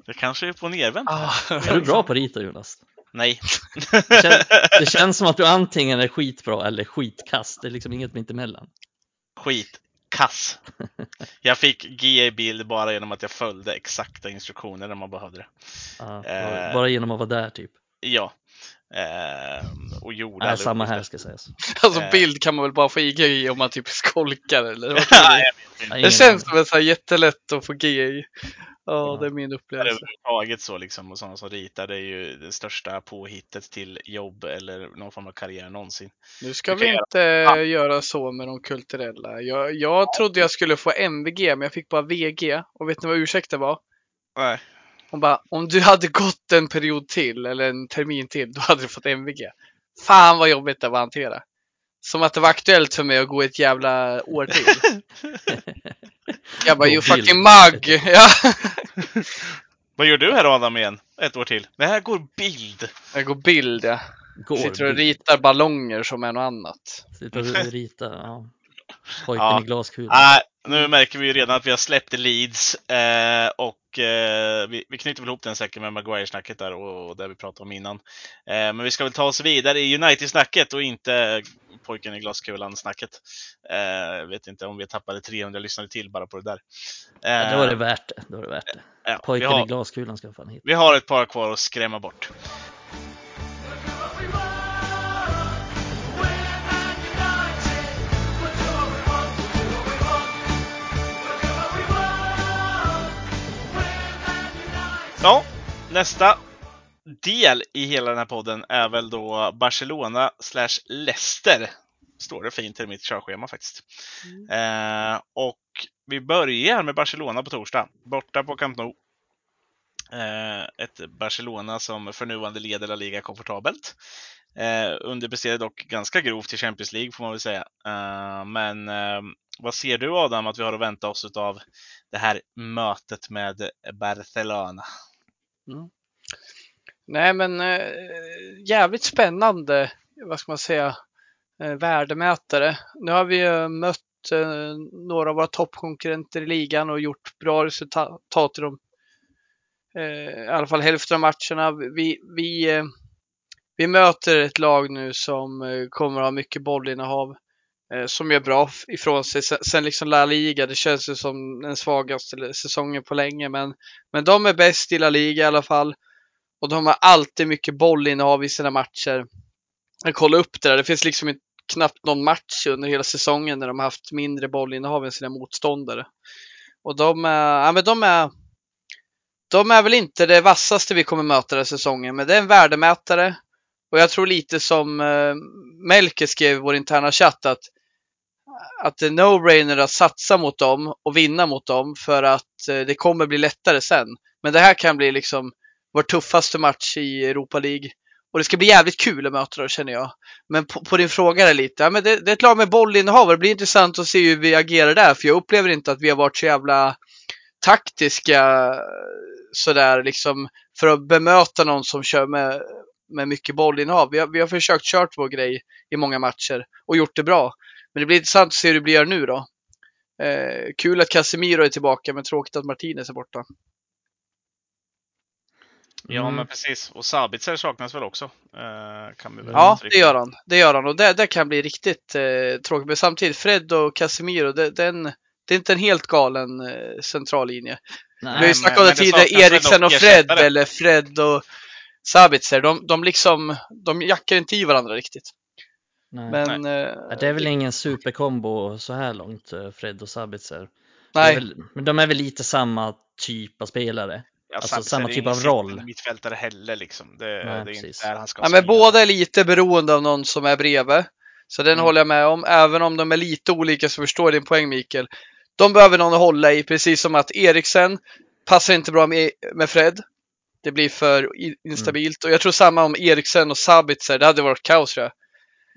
det kanske är på nervänt. Ah, Är du bra på att rita Jonas? Nej. Det känns, (laughs) det känns som att du antingen är skitbra eller skitkast. Det är liksom inget mittemellan. Skit. Kass. Jag fick G i bild bara genom att jag följde exakta instruktioner när man behövde det. Ja, Eh. Bara genom att vara där typ. Ja. Eh, och gjorde Nej, samma här ska sägas. (laughs) Alltså Eh. bild kan man väl bara få IG i om man typ skolkar eller (laughs) vad Det ingen känns som så här jättelätt att få G i. Ja, det är min upplevelse. överhuvudtaget så liksom och sådana som ritar det är ju det största påhittet till jobb eller någon form av karriär någonsin. Nu ska vi inte göra så med de kulturella. Jag, jag trodde jag skulle få MVG, men jag fick bara VG. Och vet ni vad ursäkten var? Nej. Hon bara, om du hade gått en period till eller en termin till, då hade du fått MVG. Fan vad jobbigt det var att hantera. Som att det var aktuellt för mig att gå ett jävla år till. (laughs) Jag bara, you bild. fucking mug! (laughs) Ja. Vad gör du här Adam igen? Ett år till? Det här går bild. Jag går bild, ja. Går, Sitter och ritar ballonger som är något annat. Sitter och ritar, ja. Pojken Ja. i glaskulan. Nej, nu märker vi ju redan att vi har släppt Leeds eh, och eh, vi, vi knyter väl ihop den säkert med Maguire-snacket där och, och det vi pratade om innan. Eh, men vi ska väl ta oss vidare i United-snacket och inte pojken i glaskulan-snacket. Eh, vet inte om vi tappade 300 lyssnare till bara på det där. Ja, Eh, då är det värt det. Då är det värt det. ja, Pojken i har, glaskulan ska fan hit. vi har ett par kvar att skrämma bort. Ja, nästa del i hela den här podden är väl då Barcelona slash Leicester. Står det fint i mitt körschema faktiskt. Eh, och vi börjar med Barcelona på torsdag, borta på Camp Nou. Eh, ett Barcelona som för nuvarande leder La Liga komfortabelt. Eh, underpresterade dock ganska grovt i Champions League får man väl säga. Eh, men eh, vad ser du Adam att vi har att vänta oss av det här mötet med Barcelona? Nej, men eh, jävligt spännande, vad ska man säga, eh, värdemätare. Nu har vi ju mött eh, några av våra toppkonkurrenter i ligan och gjort bra resultat i de, eh, i alla fall hälften av matcherna. Vi, vi, eh, vi möter ett lag nu som eh, kommer att ha mycket bollinnehav eh, Eh, som gör bra ifrån sig. Sen, liksom La Liga, det känns ju som den svagaste säsongen på länge, men, men de är bäst i La Liga i alla fall. Och de har alltid mycket bollinnehav i sina matcher. Jag kollade upp det där. Det finns liksom knappt någon match under hela säsongen när de har haft mindre bollinnehav än sina motståndare. Och de är, ja, men de är, de är väl inte det vassaste vi kommer möta den här säsongen, men det är en värdemätare. Och jag tror lite som eh, Melker skrev i vår interna chatt att, att det är no-brainer att satsa mot dem och vinna mot dem för att eh, det kommer bli lättare sen. Men det här kan bli liksom vår tuffaste match i Europa League. Och det ska bli jävligt kul att möta dem känner jag. Men på, på din fråga där lite, ja, men det, det är ett lag med bollinnehav och det blir intressant att se hur vi agerar där. För jag upplever inte att vi har varit så jävla taktiska sådär liksom för att bemöta någon som kör med, med mycket bollinnehav. Vi har, vi har försökt kört vår grej i många matcher och gjort det bra. Men det blir intressant att se hur det blir nu då. Eh, kul att Casemiro är tillbaka men tråkigt att Martinez är borta. Ja, Mm. men precis. Och Sabitzer saknas väl också? Eh, kan vi väl Ja, det gör han. Det gör han och det, det kan bli riktigt eh, tråkigt. Men samtidigt, Fred och Casemiro, det, den, det är inte en helt galen eh, centrallinje. Vi har ju snackat om det tidigare, Eriksen och Fred eller Fred och Sabitzer. De, de liksom, de jackar inte i varandra riktigt. Nej. Men eh, Ja, det är väl ingen superkombo så här långt, eh, Fred och Sabitzer. Nej, väl, men de är väl lite samma typ av spelare. Ja, Alltså, samma typ av roll. mittfältare heller liksom. Det, Nej, det är precis. inte där han ska men spela. båda är lite beroende av någon som är bredvid. Så den Mm. håller jag med om. Även om de är lite olika så förstår jag din poäng Mikael. De behöver någon att hålla i, precis som att Eriksen passar inte bra med, med Fred. Det blir för instabilt. Och jag tror samma om Eriksen och Sabitzer. Det hade varit kaos tror jag.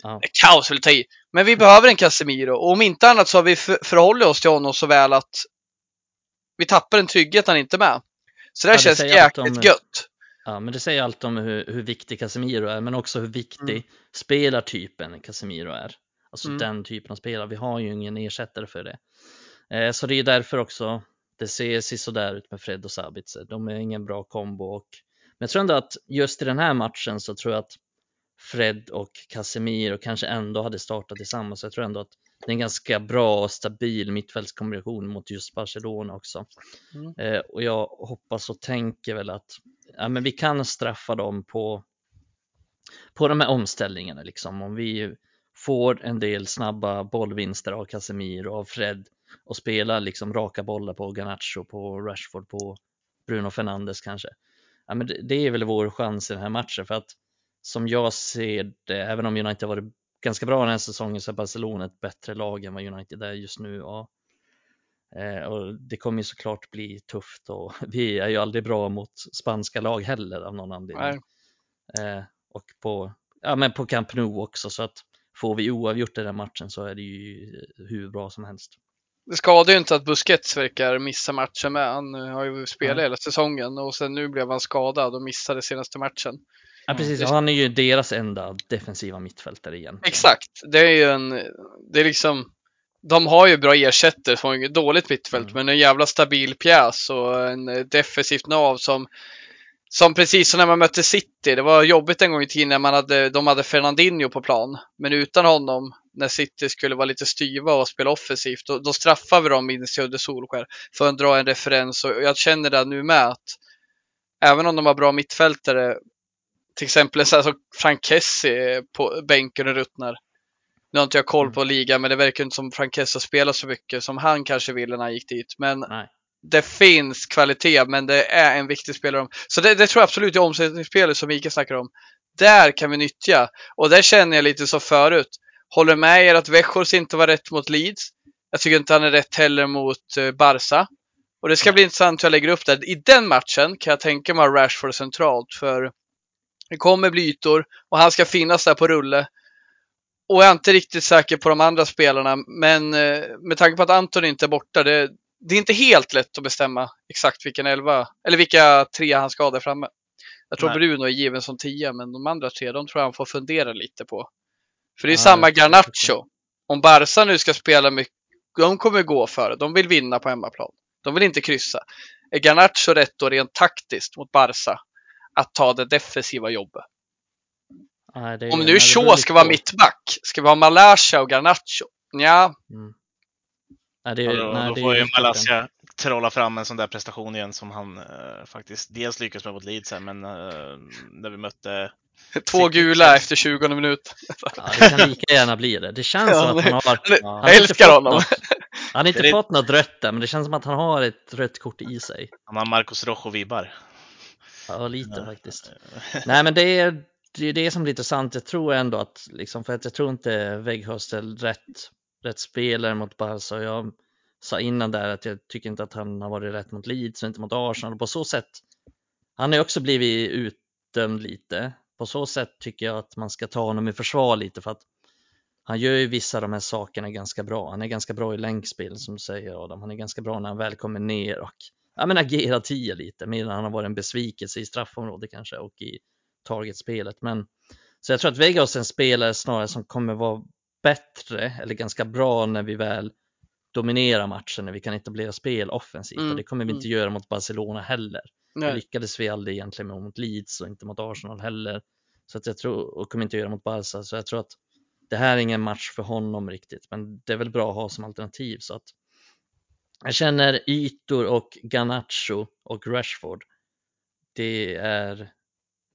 Ja. Kaos vill ta i. Men vi behöver en Casemiro. Och om inte annat så har vi för, förhållit oss till honom så väl att vi tappar en trygghet han inte är med. Så det här Ja, det känns allt om- jäkligt gött. Ja, men det säger allt om hur, hur viktig Casemiro är, men också hur viktig Mm. spelartypen Casemiro är. Alltså Mm. den typen av spelare. Vi har ju ingen ersättare för det. Eh, så det är därför också det ser sisådär ut med Fred och Sabitzer. De är ingen bra kombo. Och, men jag tror ändå att just i den här matchen så tror jag att Fred och Casemiro kanske ändå hade startat tillsammans. Så jag tror ändå att det är en ganska bra och stabil mittfältskombination mot just Barcelona också. Mm. Eh, och jag hoppas och tänker väl att ja, men vi kan straffa dem på, på de här omställningarna. Liksom. Om vi får en del snabba bollvinster av Casemiro och Fred och spelar liksom raka bollar på Garnacho, på Rashford, på Bruno Fernandes kanske. Ja, men det, det är väl vår chans i den här matchen för att som jag ser det, även om United har varit ganska bra den här säsongen så är Barcelona ett bättre lag än vad United är just nu. Ja. Eh, och det kommer ju såklart bli tufft och (laughs) vi är ju aldrig bra mot spanska lag heller av någon anledning. Eh, och på, ja, men på Camp Nou också så att får vi oavgjort i den matchen så är det ju hur bra som helst. Det skadar ju inte att Busquets verkar missa matchen med. Han har ju spelat Ja. hela säsongen och sen nu blev han skadad och missade senaste matchen. Ja precis, det- han är ju deras enda defensiva mittfältare igen. Exakt, det är ju en, det är liksom, de har ju bra ersättare har inget dåligt mittfält, Mm. men en jävla stabil pjäs och en defensivt nav som, som precis som när man mötte City, det var jobbigt en gång i tiden när man hade, de hade Fernandinho på plan, men utan honom, när City skulle vara lite styva och spela offensivt, då, då straffar vi dem minst i Udde Solskär för att dra en referens. Och jag känner det nu med att även om de har bra mittfältare till exempel en sån som Frank Kessie på bänken och ruttnar. Nu har inte jag koll på ligan, men det verkar inte som Frank Kessie spelar så mycket som han kanske ville när han gick dit. Men Nej. det finns kvalitet, men det är en viktig spelare. Så det, det tror jag absolut i omsättningsspelet som Mikael snackar om. Där kan vi nyttja. Och där känner jag lite så förut. Håller med er att Weghorst inte var rätt mot Leeds. Jag tycker inte han är rätt heller mot eh, Barca. Och det ska bli intressant hur jag lägger upp det. I den matchen kan jag tänka mig Rashford centralt. För det kommer bli ytor och han ska finnas där på rulle. Och jag är inte riktigt säker på de andra spelarna, men eh, med tanke på att Anton inte är borta, det, det är inte helt lätt att bestämma exakt vilken elva, eller vilka tre han ska ha där framme. Jag tror Nej. Bruno är given som tia, men de andra tre, de tror jag han får fundera lite på. För det är Ja, samma Garnacho. Om Barca nu ska spela mycket, de kommer gå för det. De vill vinna på hemmaplan. De vill inte kryssa. Är Garnacho rätt då rent taktiskt mot Barca att ta det defensiva jobbet? Nej, det är- Om nu det Shaw ska vara mittback, ska vi ha Malasha och Garnacho? Ja, Mm. Nej, det, då, nej, då det får ju. Malaysia trolla fram en sån där prestation igen som han eh, faktiskt dels lyckades med mot Leeds här, men eh, när vi mötte (laughs) två gula efter 20 minut. Ja, det kan lika gärna bli det. Det känns Ja, som att han har... men- ja, han jag har inte älskar honom. något- Han har inte Det fått något rött där, men det känns som att han har ett rött kort i sig. Han har Marcos Rojo-vibbar. Ja, lite Ja. faktiskt. (laughs) Nej, men det är det, är det som är lite sant. Jag tror ändå att, liksom, för att jag tror inte Weghorst är rätt, rätt spelare mot Barca. Jag sa innan där att jag tycker inte att han har varit rätt mot Leeds och inte mot Arsenal. Och på så sätt, han har ju också blivit utdömd lite. På så sätt tycker jag att man ska ta honom i försvar lite för att han gör ju vissa av de här sakerna ganska bra. Han är ganska bra i länkspel som du säger Adam. Han är ganska bra när han väl kommer ner och ja, men agerar tia lite medan han har varit en besvikelse i straffområdet kanske och i targetspelet. Men så jag tror att Vegas är en spelare snarare som kommer vara bättre eller ganska bra när vi väl dominerar matchen, när vi kan etablera spel offensivt Mm, och det kommer vi inte göra mot Barcelona heller. Det Nej. lyckades vi aldrig egentligen med mot Leeds och inte mot Arsenal heller. Så att jag tror, och kommer inte göra mot Barca, så jag tror att det här är ingen match för honom riktigt, men det är väl bra att ha som alternativ så att jag känner ytor och Garnacho och Rashford. Det är,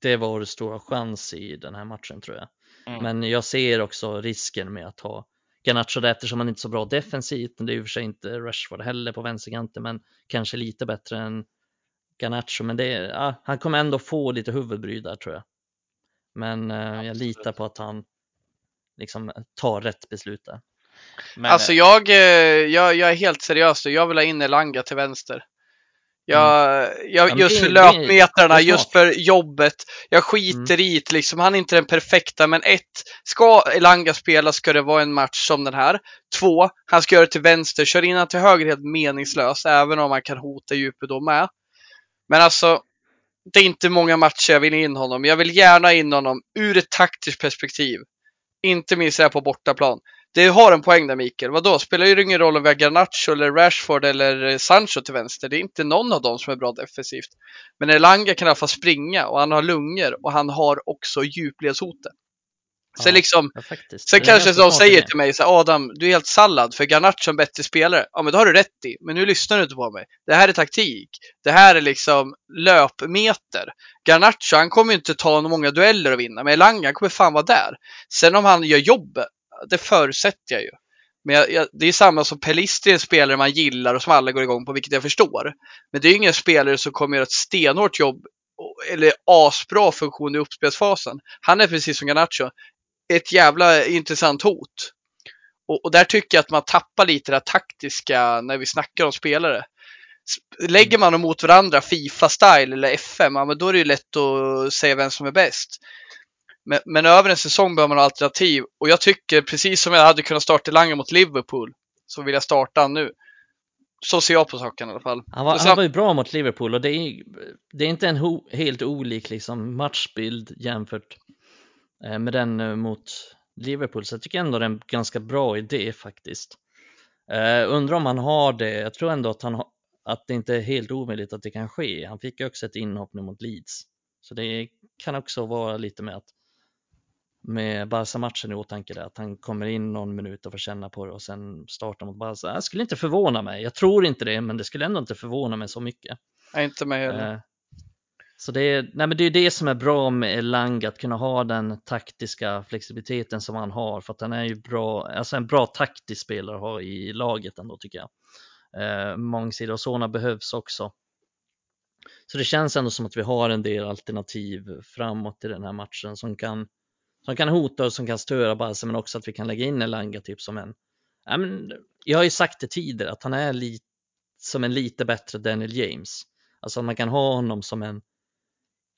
det är vår stora chans i den här matchen tror jag. Mm. Men jag ser också risken med att ha Garnacho där eftersom han inte är så bra defensivt. Det är ju för sig inte Rashford heller på vänsterkanten, men kanske lite bättre än Garnacho. Men det är, ja, han kommer ändå få lite huvudbry där tror jag. Men eh, jag litar på att han liksom tar rätt beslut där. Men, Alltså jag, eh, jag, jag är helt seriös. Jag vill ha in Elanga till vänster. Jag, jag, men just det- det- det löpmetrarna, smart. just för jobbet. Jag skiter i det liksom. Han är inte den perfekta, men ett, ska Elanga spela ska det vara en match som den här. Två, han ska göra det till vänster. Kör in han till höger helt meningslös, även om man kan hota djupet då med. Men alltså, det är inte många matcher jag vill in honom. Jag vill gärna in honom ur ett taktiskt perspektiv. Inte minst här på bortaplan. Det har en poäng där Mikael. Vadå? Spelar ju ingen roll om vi har Garnacho eller Rashford eller Sancho till vänster. Det är inte någon av dem som är bra defensivt. Men Elanga kan i alla fall springa och han har lungor och han har också djupledshotet. Sen Ja. liksom, Ja, sen Det är kanske de säger till mig så Adam, du är helt sallad för Garnacho är en bättre spelare. Ja, men det har du rätt i. Men nu lyssnar du inte på mig. Det här är taktik. Det här är liksom löpmeter. Garnacho, han kommer ju inte ta många dueller och vinna, men Elanga han kommer fan vara där. Sen om han gör jobbet, det förutsätter jag ju. Men jag, jag, det är samma som Pelistri, en spelare man gillar och som alla går igång på, vilket jag förstår. Men det är ju ingen spelare som kommer göra ett stenhårt jobb eller asbra funktion i uppspelsfasen. Han är precis som Garnacho, ett jävla intressant hot. Och, och där tycker jag att man tappar lite det taktiska när vi snackar om spelare. Lägger man dem mot varandra, Fifa-style eller FM, ja, men då är det ju lätt att säga vem som är bäst. Men, men över en säsong behöver man ha alternativ. Och jag tycker, precis som jag hade kunnat starta Lange mot Liverpool, så vill jag starta nu. Så ser jag på saken i alla fall. Han var, sen- han var ju bra mot Liverpool och det är, det är inte en ho, helt olik liksom, matchbild jämfört eh, med den eh, mot Liverpool. Så jag tycker ändå det är en ganska bra idé faktiskt. Eh, undrar om han har det. Jag tror ändå att, han har, att det inte är helt omöjligt att det kan ske. Han fick ju också ett inhopp nu mot Leeds. Så det kan också vara lite med att med Barca-matchen i åtanke där, att han kommer in någon minut och får känna på det och sen startar mot Barca. Det skulle inte förvåna mig. Jag tror inte det, men det skulle ändå inte förvåna mig så mycket. Är inte med heller. Eh, Så det är, nej men det är det som är bra med Elanga, att kunna ha den taktiska flexibiliteten som han har, för att han är ju bra, alltså en bra taktisk spelare att ha i laget ändå tycker jag. Eh, mångsidiga och sådana behövs också. Så det känns ändå som att vi har en del alternativ framåt i den här matchen som kan, som kan hota och som kan störa Barca, men också att vi kan lägga in Elanga typ som en, ja, men, jag har ju sagt det tidigare, att han är lite som en lite bättre Daniel James. Alltså att man kan ha honom som en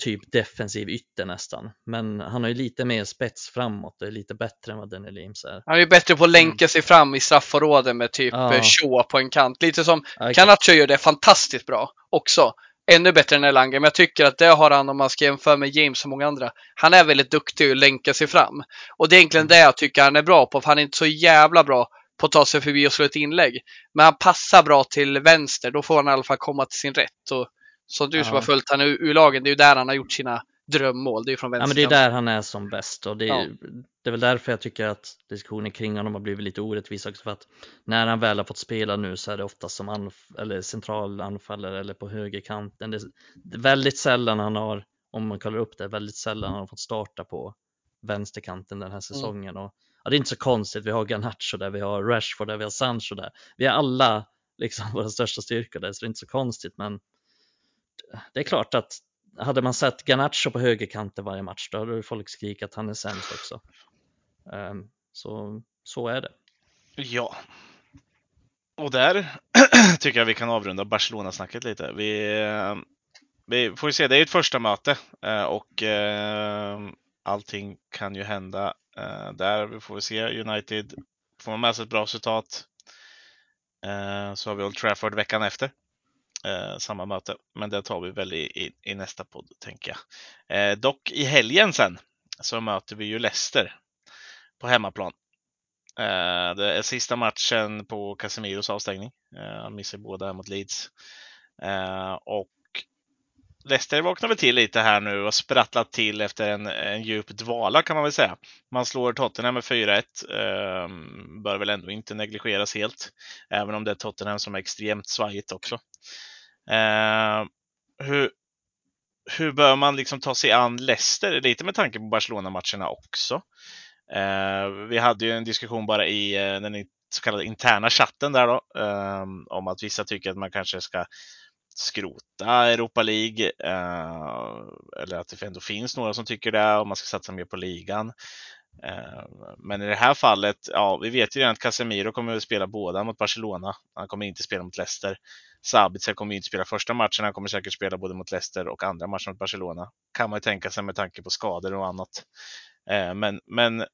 typ defensiv ytter nästan. Men han har ju lite mer spets framåt och är lite bättre än vad Daniel James är. Han är ju bättre på att länka sig fram i straffområden med typ ja. Shaw på en kant. Lite som. Canacho gör det fantastiskt bra också. Ännu bättre än Elanga, men jag tycker att det har han om man ska jämföra med James och många andra. Han är väldigt duktig att länka sig fram. Och det är egentligen det jag tycker han är bra på, för han är inte så jävla bra på att ta sig förbi och slå ett inlägg. Men han passar bra till vänster, då får han i alla fall komma till sin rätt. Och som du som Ja. har följt han ur lagen, det är ju där han har gjort sina drömmål. Det är ju från Ja, vänster. men det är där han är som bäst och det är, Ja. Det är väl därför jag tycker att diskussionen kring honom har blivit lite orättvis också för att när han väl har fått spela nu så är det ofta som anf- eller central anfallare eller på högerkanten. Det är, väldigt sällan han har, om man kollar upp det, väldigt sällan han har fått starta på vänsterkanten den här säsongen och ja, det är inte så konstigt, vi har Garnacho där, vi har Rashford där, vi har Sancho där. Vi har alla liksom (laughs) våra största styrkor där, så det är inte så konstigt. Men det är klart att hade man sett Garnacho på högerkanten varje match, då hade folk skrikit att han är sämst också. Ehm, så, så är det. Ja. Och där (clears throat) tycker jag vi kan avrunda Barcelona-snacket lite. Vi, ehm, vi får se, det är ett första möte eh, och ehm, allting kan ju hända eh, där. Vi får se United får man med sig ett bra resultat. Så har vi Old Trafford veckan efter. Eh, samma möte, men det tar vi väl i, i, i nästa podd tänker jag. Dock i helgen sen så möter vi ju Leicester på hemmaplan. Eh, det är sista matchen på Casemiros avstängning. Eh, han missar båda mot Leeds. Eh, och Leicester vaknar väl till lite här nu och sprattlat till efter en, en djup dvala kan man väl säga. Man slår Tottenham med 4-1. Ehm, bör väl ändå inte negligeras helt, även om det är Tottenham som är extremt svajigt också. Ehm, hur, hur bör man liksom ta sig an Leicester? Lite med tanke på Barcelona-matcherna också. Eh, vi hade ju en diskussion bara i eh, den så kallade interna chatten där då, eh, om att vissa tycker att man kanske ska skrota Europa League. Eh, eller att det ändå finns några som tycker det och man ska satsa mer på ligan. Eh, men i det här fallet, ja, vi vet ju redan att Casemiro kommer att spela båda mot Barcelona. Han kommer inte spela mot Leicester. Sabitzer kommer inte spela första matchen. Han kommer säkert spela både mot Leicester och andra matcher mot Barcelona. Kan man ju tänka sig med tanke på skador och annat. Eh, men, men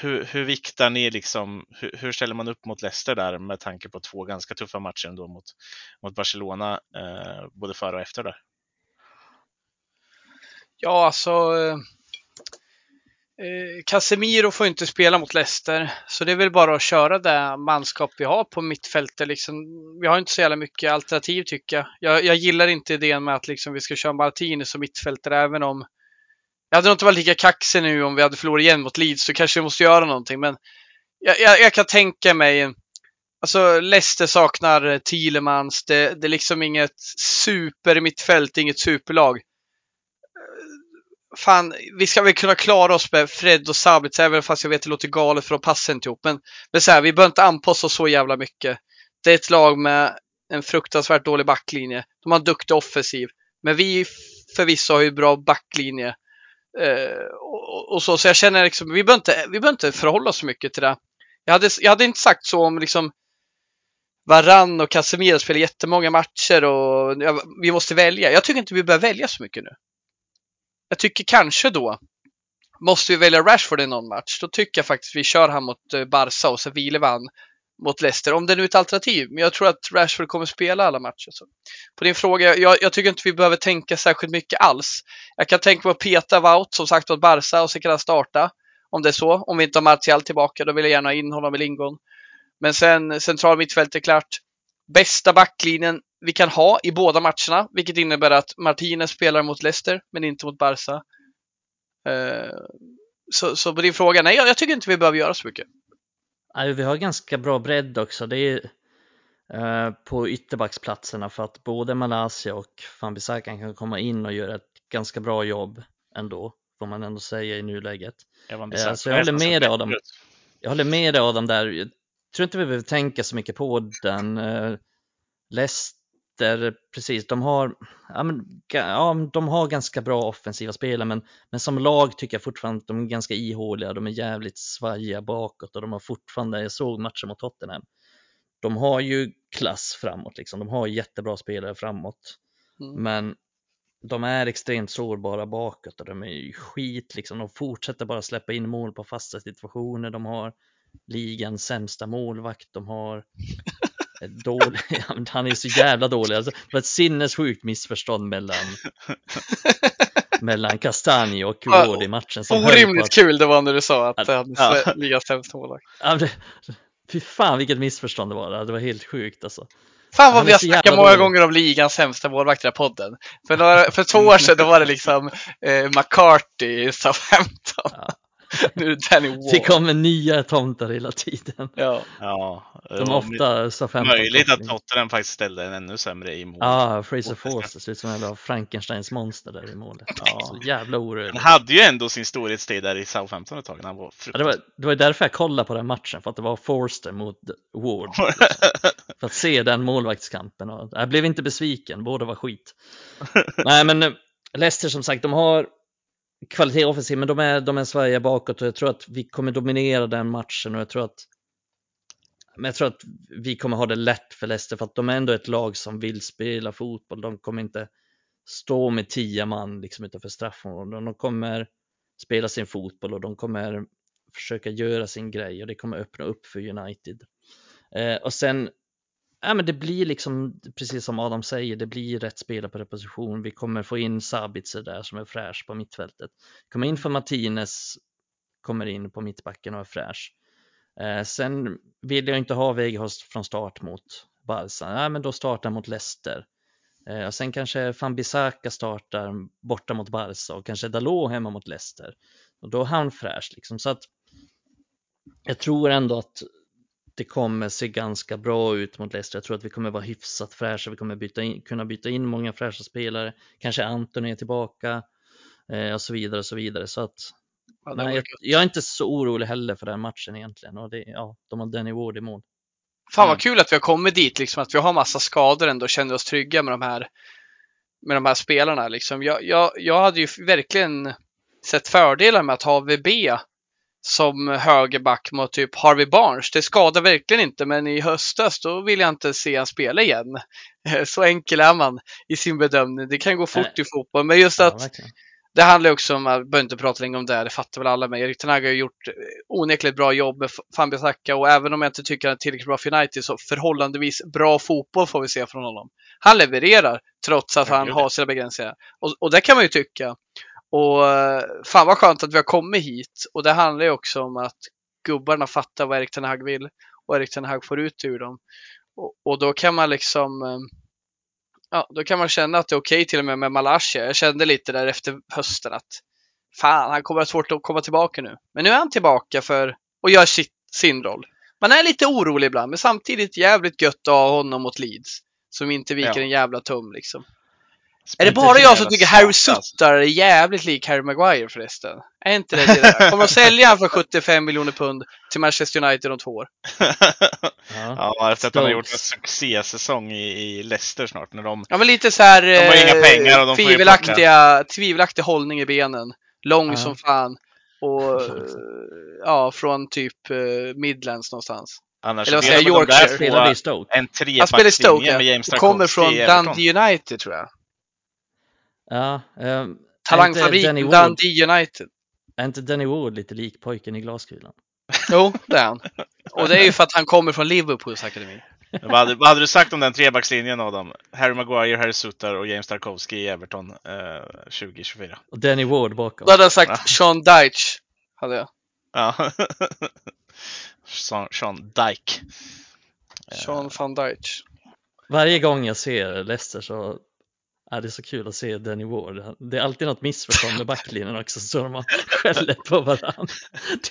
hur, hur viktar ni liksom, hur, hur, ställer man upp mot Leicester där med tanke på två ganska tuffa matcher ändå mot, mot Barcelona, eh, både före och efter där? Ja, alltså eh, eh Casemiro får inte spela mot Leicester, så det är väl bara att köra det manskap vi har på mittfältet. Liksom, vi har inte så jävla mycket alternativ tycker jag. Jag, jag gillar inte idén med att liksom, vi ska köra Martinez som mittfältare, även om jag hade nog inte varit lika kaxig nu om vi hade förlorat igen mot Leeds, så kanske vi måste göra någonting. Men jag, jag, jag kan tänka mig, alltså Leicester saknar Thielemans, det, det är liksom inget super mittfält, inget superlag. Fan, vi ska väl kunna klara oss med Fred och Sabitz, även fast jag vet att det låter galet för de passar inte ihop. Men, men så här, vi behöver inte anpassa oss så jävla mycket. Det är ett lag med en fruktansvärt dålig backlinje. De har en duktig offensiv. Men vi förvisso har ju bra backlinje. Eh, och, och, så, så jag känner liksom, vi behöver inte, vi behöver inte förhålla oss så mycket till det. Jag hade, jag hade inte sagt så om liksom Varann och Casemiro spelar jättemånga matcher och ja, vi måste välja. Jag tycker inte vi behöver välja så mycket nu. Jag tycker kanske då måste vi välja Rashford i någon match. Då tycker jag faktiskt vi kör han mot eh, Barca och så vilar vi han mot Leicester. Om det nu är ett alternativ. Men jag tror att Rashford kommer spela alla matcher. Så. På din fråga, jag, jag, tycker inte vi behöver tänka särskilt mycket alls. Jag kan tänka mig att peta Wout som sagt mot Barca och så kan han starta. Om det är så. Om vi inte har Martial tillbaka, då vill jag gärna ha in honom i lingon. Men sen central mittfält är klart. Bästa backlinjen vi kan ha i båda matcherna, vilket innebär att Martinez spelar mot Leicester, men inte mot Barca. Uh, så, så på din fråga, nej, jag, jag tycker inte vi behöver göra så mycket. Vi har ganska bra bredd också. Det är eh, på ytterbacksplatserna för att både Malaysia och Fambisakan kan komma in och göra ett ganska bra jobb ändå, får man ändå säga i nuläget. Eh, så jag håller med dig Adam. Jag håller med dig Adam där. Jag tror inte vi behöver tänka så mycket på den. Eh, Leicester, precis, de har, ja, men, ja, de har ganska bra offensiva spelare men, men som lag tycker jag fortfarande att de är ganska ihåliga, de är jävligt svajiga bakåt och de har fortfarande, jag såg matcher mot Tottenham, de har ju klass framåt liksom, de har jättebra spelare framåt. Mm. Men de är extremt sårbara bakåt och de är ju skit liksom, de fortsätter bara släppa in mål på fasta situationer, de har ligans sämsta målvakt, de har (laughs) (laughs) dålig, han är så jävla dålig. Alltså, det var ett sinnessjukt missförstånd mellan (laughs) mellan Castagne och Ward i matchen. Som Orimligt att... kul det var när du sa att han ja. ligans sämsta målvakt. Fy fan vilket missförstånd det var. Det var helt sjukt alltså. Fan vad vi har snackat många gånger om ligans sämsta målvakt i den här podden. För, några, för två år sedan då var det liksom eh, McCarthy i Southampton. Ja. nu är det Danny Ward. Det kommer nya tomtar hela tiden. Ja. ja, De ofta sa 15 Möjligt att. Tottenham faktiskt ställde en ännu sämre i mål. Ja, Fraser Mot Forster ser ut som en jävla Frankensteins monster där i målet. Ja. Så jävla orörlig. Han hade ju ändå sin storhetstid där i Southampton ett tag när han var Ja, det, var, det var därför jag kollade på den matchen, för att det var Forster mot Ward. (laughs) För att se den målvaktskampen. Och jag blev inte besviken, båda var skit. (laughs) Nej, men eh, Leicester som sagt, de har kvalitet offensivt, men de är, de är Sverige bakåt och jag tror att vi kommer dominera den matchen och jag tror att men jag tror att vi kommer ha det lätt för Leicester för att de är ändå ett lag som vill spela fotboll. De kommer inte stå med tio man liksom utanför straffområdet. De kommer spela sin fotboll och de kommer försöka göra sin grej och det kommer öppna upp för United. Eh, och sen, ja men det blir liksom, precis som Adam säger, det blir rätt spelare på reposition. Vi kommer få in Sabitzer där som är fräsch på mittfältet. Kommer in för Martinez, kommer in på mittbacken och är fräsch. Eh, sen vill jag inte ha Weghorst från start mot Barca. Nej, men då startar mot Leicester. Eh, och sen kanske Fambisaka startar borta mot Barca och kanske Dalot hemma mot Leicester. Och då är han fräsch liksom. Så att jag tror ändå att det kommer se ganska bra ut mot Leicester. Jag tror att vi kommer vara hyfsat fräscha. Vi kommer byta in, kunna byta in många fräscha spelare. Kanske Anton är tillbaka eh, och så vidare och så vidare. Så att Nej, jag, jag är inte så orolig heller för den matchen egentligen. Och det, ja, de har Danny Ward i mål. Fan Mm. vad kul att vi har kommit dit, liksom, att vi har massa skador ändå och känner oss trygga med de här, med de här spelarna. Liksom. Jag, jag, jag hade ju verkligen sett fördelar med att ha VB som högerback mot typ Harvey Barnes. Det skadar verkligen inte, men i höstas då vill jag inte se han spela igen. (laughs) Så enkel är man i sin bedömning. Det kan gå fort Nej. i fotboll, men just Ja, att verkligen. Det handlar ju också om, jag behöver inte prata länge om det, det fattar väl alla, men Erik Ten Hag har gjort eh, onekligt bra jobb med Fambisaka och även om jag inte tycker han är tillräckligt bra för United så förhållandevis bra fotboll får vi se från honom. Han levererar trots att han har sina begränsningar. Och, och det kan man ju tycka. Och eh, fan vad skönt att vi har kommit hit. Och det handlar ju också om att gubbarna fattar vad Erik Ten Hag vill och Erik Ten Hag får ut ur dem. Och, och då kan man liksom eh, Ja, då kan man känna att det är okej till och med med Malaysia. Jag kände lite där efter hösten att fan, han kommer att ha svårt att komma tillbaka nu. Men nu är han tillbaka för och gör sitt, sin roll. Man är lite orolig ibland, men samtidigt jävligt gött att ha honom mot Leeds. Som inte viker Ja. en jävla tum liksom. Är det bara jag som tycker Harry. Sutter är jävligt lik Harry Maguire förresten? Är inte det det där? Kommer de sälja han för 75 miljoner pund till Manchester United om två år? (laughs) Ja. ja, efter att han har gjort en succésäsong i, i Leicester snart. När de, Ja men lite så här De har inga eh, pengar och de tvivelaktiga, tvivelaktig hållning i benen. Lång Ja. som fan. Och (laughs) ja, från typ eh, Midlands någonstans. annars Eller vad spelar säger där Yorkshire? två- Spelade i Stoke. En Han spelar i Stoke trebackslinje med ja. James kommer från. Dundee United tror jag. Ja, inte Talangfabriken Danny Ward, Dundee United. är inte Danny Ward lite lik pojken i glaskulan? Jo, det är han. Och det är ju för att han kommer från Liverpools akademi. Vad hade, vad hade du sagt om den trebackslinjen Adam? Harry Maguire, Harry Sutter och James Tarkowski i Everton eh, 2024. Och Danny Ward bakom. Då hade jag sagt Ja. Sean Dyche. Hade jag. Ja. (laughs) Sean, Sean Dyke. Sean van Dyche. Varje gång jag ser Leicester så är det så kul att se Danny Ward. Det är alltid något missförstånd med backlinjen också så de skäller på varandra.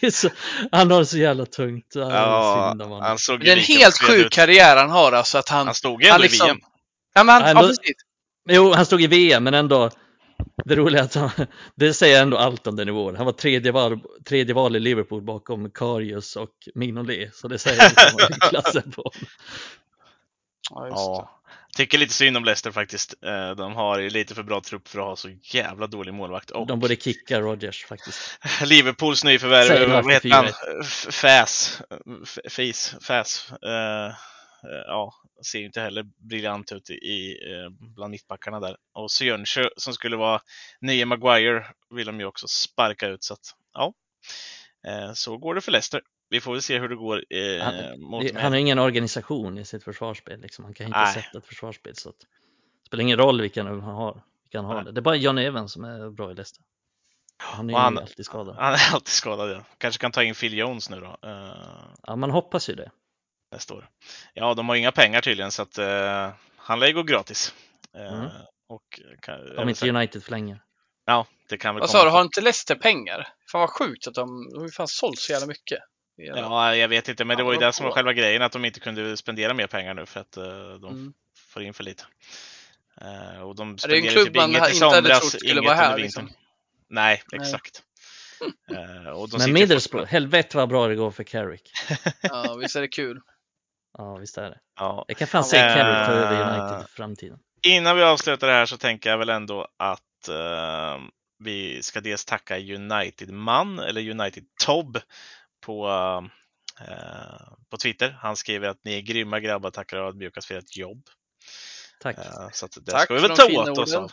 Är så, han har det så jävla tungt. Ja, Ja, synd om honom. han såg Det är en helt sjuk ut. karriär han har alltså. Att han, Han stod ju ändå han i liksom- VM. ja, men han, Ändå- ja, precis. Jo, han stod i VM men ändå det roliga är att han, det säger ändå allt om Danny Ward. Han var tredje val, tredje val i Liverpool bakom Karius och Mignolet. Så det säger liksom klassen på honom. Ja. Ja. Tycker lite synd om Leicester faktiskt. Eh, De har ju lite för bra trupp för att ha så jävla dålig målvakt. Och De borde kicka Rodgers faktiskt. (laughs) Liverpools nyförvärv, vad heter han? 4-1. F- Fäs. Fis. Fäs. Eh, eh, ja, ser ju inte heller briljant ut i, bland mittbackarna där. Och Sjönsjö som skulle vara nya Maguire vill de ju också sparka ut. Så att, ja, så går det för Leicester. Vi får väl se hur det går eh, Han- mot Det- Han har ingen organisation i sitt försvarsspel. Liksom. Han kan inte Nej. sätta ett försvarsspel. Så att, det spelar ingen roll vilka han har. Vilka han har det. det är bara John Evans som är bra i Leicester. Han är han- ju alltid skadad. Han är alltid skadad. Ja. Kanske kan ta in Phil Jones nu då. Eh, Ja, man hoppas ju det. nästa år. Ja, de har inga pengar tydligen så att eh, han lär ju gå gratis. Eh, Mm. och kan, Om inte United förlänger. Ja, det kan väl Vad sa du, har inte Leicester pengar? Fan vad sjukt att de, de har ju fan sålt så jävla mycket Ja, jag vet inte, men det var ju det som var själva grejen, att de inte kunde spendera mer pengar nu för att uh, de mm. får in för lite. Uh, och de spenderade typ inget i somras, inget under vintern. Liksom. Nej, exakt. uh, (laughs) och de men Middlesbrough, helvete vad bra det går för Carrick. (laughs) ja, visst är det kul. Ja, visst är det. Ja. Jag kan fan se Carrick ta över United i framtiden. Innan vi avslutar det här så tänker jag väl ändå att vi ska dels tacka United-man, eller United-Tob, på, eh, på Twitter. Han skriver att ni är grymma grabbar, tackar ödmjukast för ert jobb. Tack. Eh, så att det Tack ska vi väl ta åt oss av.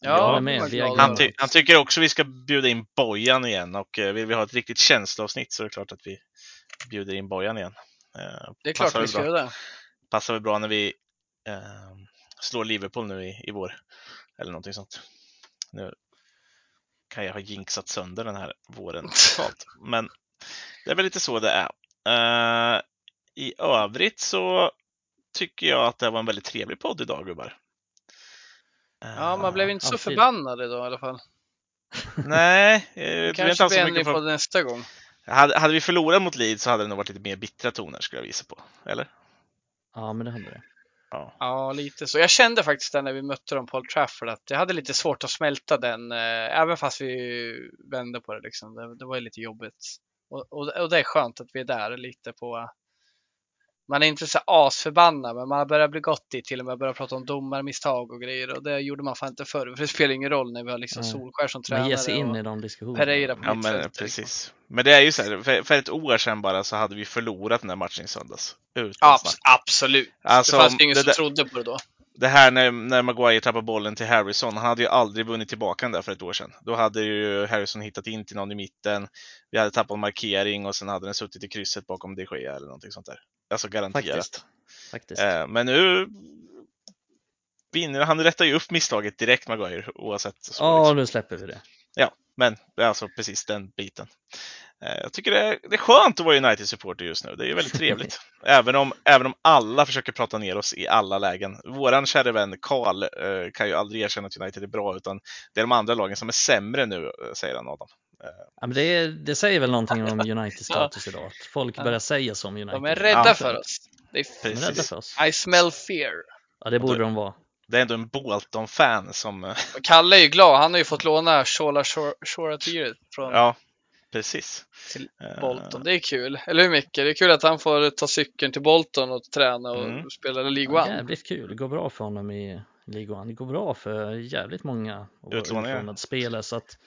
Ja, med. Han, ty han, tycker också vi ska bjuda in Bojan igen och eh, vill vi ha ett riktigt känsloavsnitt så är det klart att vi bjuder in Bojan igen. Eh, det är klart vi ska göra det. Passar väl bra när vi eh, slår Liverpool nu i, i vår. Eller någonting sånt. Nu kan jag ha jinxat sönder den här våren totalt. Men det är väl lite så det är. Uh, I övrigt så tycker jag att det var en väldigt trevlig podd idag gubbar. Uh, ja, man blev inte så alltid. förbannad idag i alla fall. Nej, det kanske blir en ny podd nästa gång. Hade, hade vi förlorat mot Leeds så hade det nog varit lite mer bittra toner skulle jag visa på. Eller? Ja, men det hade det. Ja. ja, lite så. Jag kände faktiskt det när vi mötte dem på Old Trafford att jag hade lite svårt att smälta den, eh, även fast vi vände på det. Liksom. Det, det var lite jobbigt. Och, och, och, det är skönt att vi är där lite på man är inte så asförbannad, men man har börjat bli gott i till och med börjat prata om domarmisstag och grejer och det gjorde man fan inte förr. För det spelar ingen roll när vi har liksom Solskär som tränare. Man ger sig in i de diskussionerna. Pereira på ja, men, liksom. precis. Men det är ju så här, för, för, ett år sedan bara så hade vi förlorat den här matchen i söndags. Utan absolut. Alltså, det fanns ingen det, som trodde på det då det här när, när Maguire tappade bollen till Harrison, han hade ju aldrig vunnit tillbaka den där för ett år sedan. Då hade ju Harrison hittat in till någon i mitten, vi hade tappat markering och sen hade den suttit i krysset bakom de Gea eller någonting sånt där. Alltså garanterat. Faktiskt. Faktiskt. Eh, men nu vinner han, rättar ju upp misstaget direkt Maguire oavsett. Ja, liksom. nu släpper vi det. Ja, men alltså precis den biten. Eh, jag tycker det är, det är skönt att vara United-supporter just nu. Det är väldigt trevligt. (laughs) även, om, även om alla försöker prata ner oss i alla lägen. Våran kära vän Karl eh, kan ju aldrig erkänna att United är bra, utan det är de andra lagen som är sämre nu, eh, säger han Adam. Ja, men det, det säger väl någonting om (laughs) Uniteds status idag, att folk börjar säga som United. De är rädda ja, för oss. De är, rädda för oss. I smell fear. Ja, det borde de vara. Det är ändå en Bolton-fan som... Kalle är ju glad, han har ju fått (laughs) låna Shola Shora från ja, Precis. Till eh, Bolton, det är kul. Eller hur Micke? Det är kul att han får ta cykeln till Bolton och träna och mm. spela League One. jävligt kul, det går bra för honom i League One. Det går bra för jävligt många utlånade spelare så att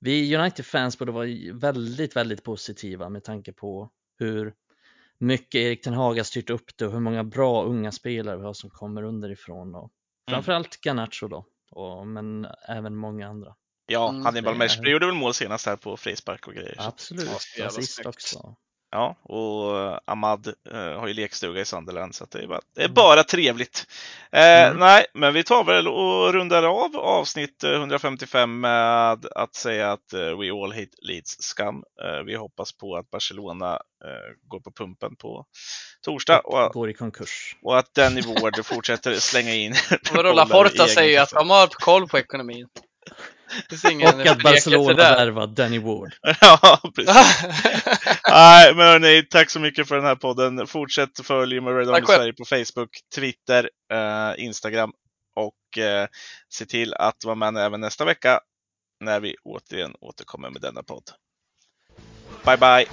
vi United-fans borde vara väldigt, väldigt positiva med tanke på hur mycket Erik Ten Hag har styrt upp det och hur många bra unga spelare vi har som kommer underifrån och mm. framförallt Garnacho då, och, men även många andra. Ja, mm, Hannibal Meshbury gjorde väl mål senast här på frispark och grejer. Absolut, assist också. Ja, och eh, Ahmad uh, har ju lekstuga i Sunderland så det är bara, det är bara trevligt. Eh, mm. Nej, men vi tar väl och rundar av avsnitt 155 med att säga att uh, we all hate Leeds scum. Uh, vi hoppas på att Barcelona går på pumpen på torsdag. Och, och går i konkurs. Och att Danny Ward fortsätter slänga in (laughs) Vadå, Laporta säger ju att de har koll på ekonomin. Och att Barcelona värvar Danny Ward. (laughs) ja, precis. (laughs) Nej, men hörni, tack så mycket för den här podden. Fortsätt följa med Red Army Sverige på Facebook, Twitter, eh, Instagram och eh, se till att vara med även nästa vecka när vi återigen återkommer med denna podd. Bye, bye!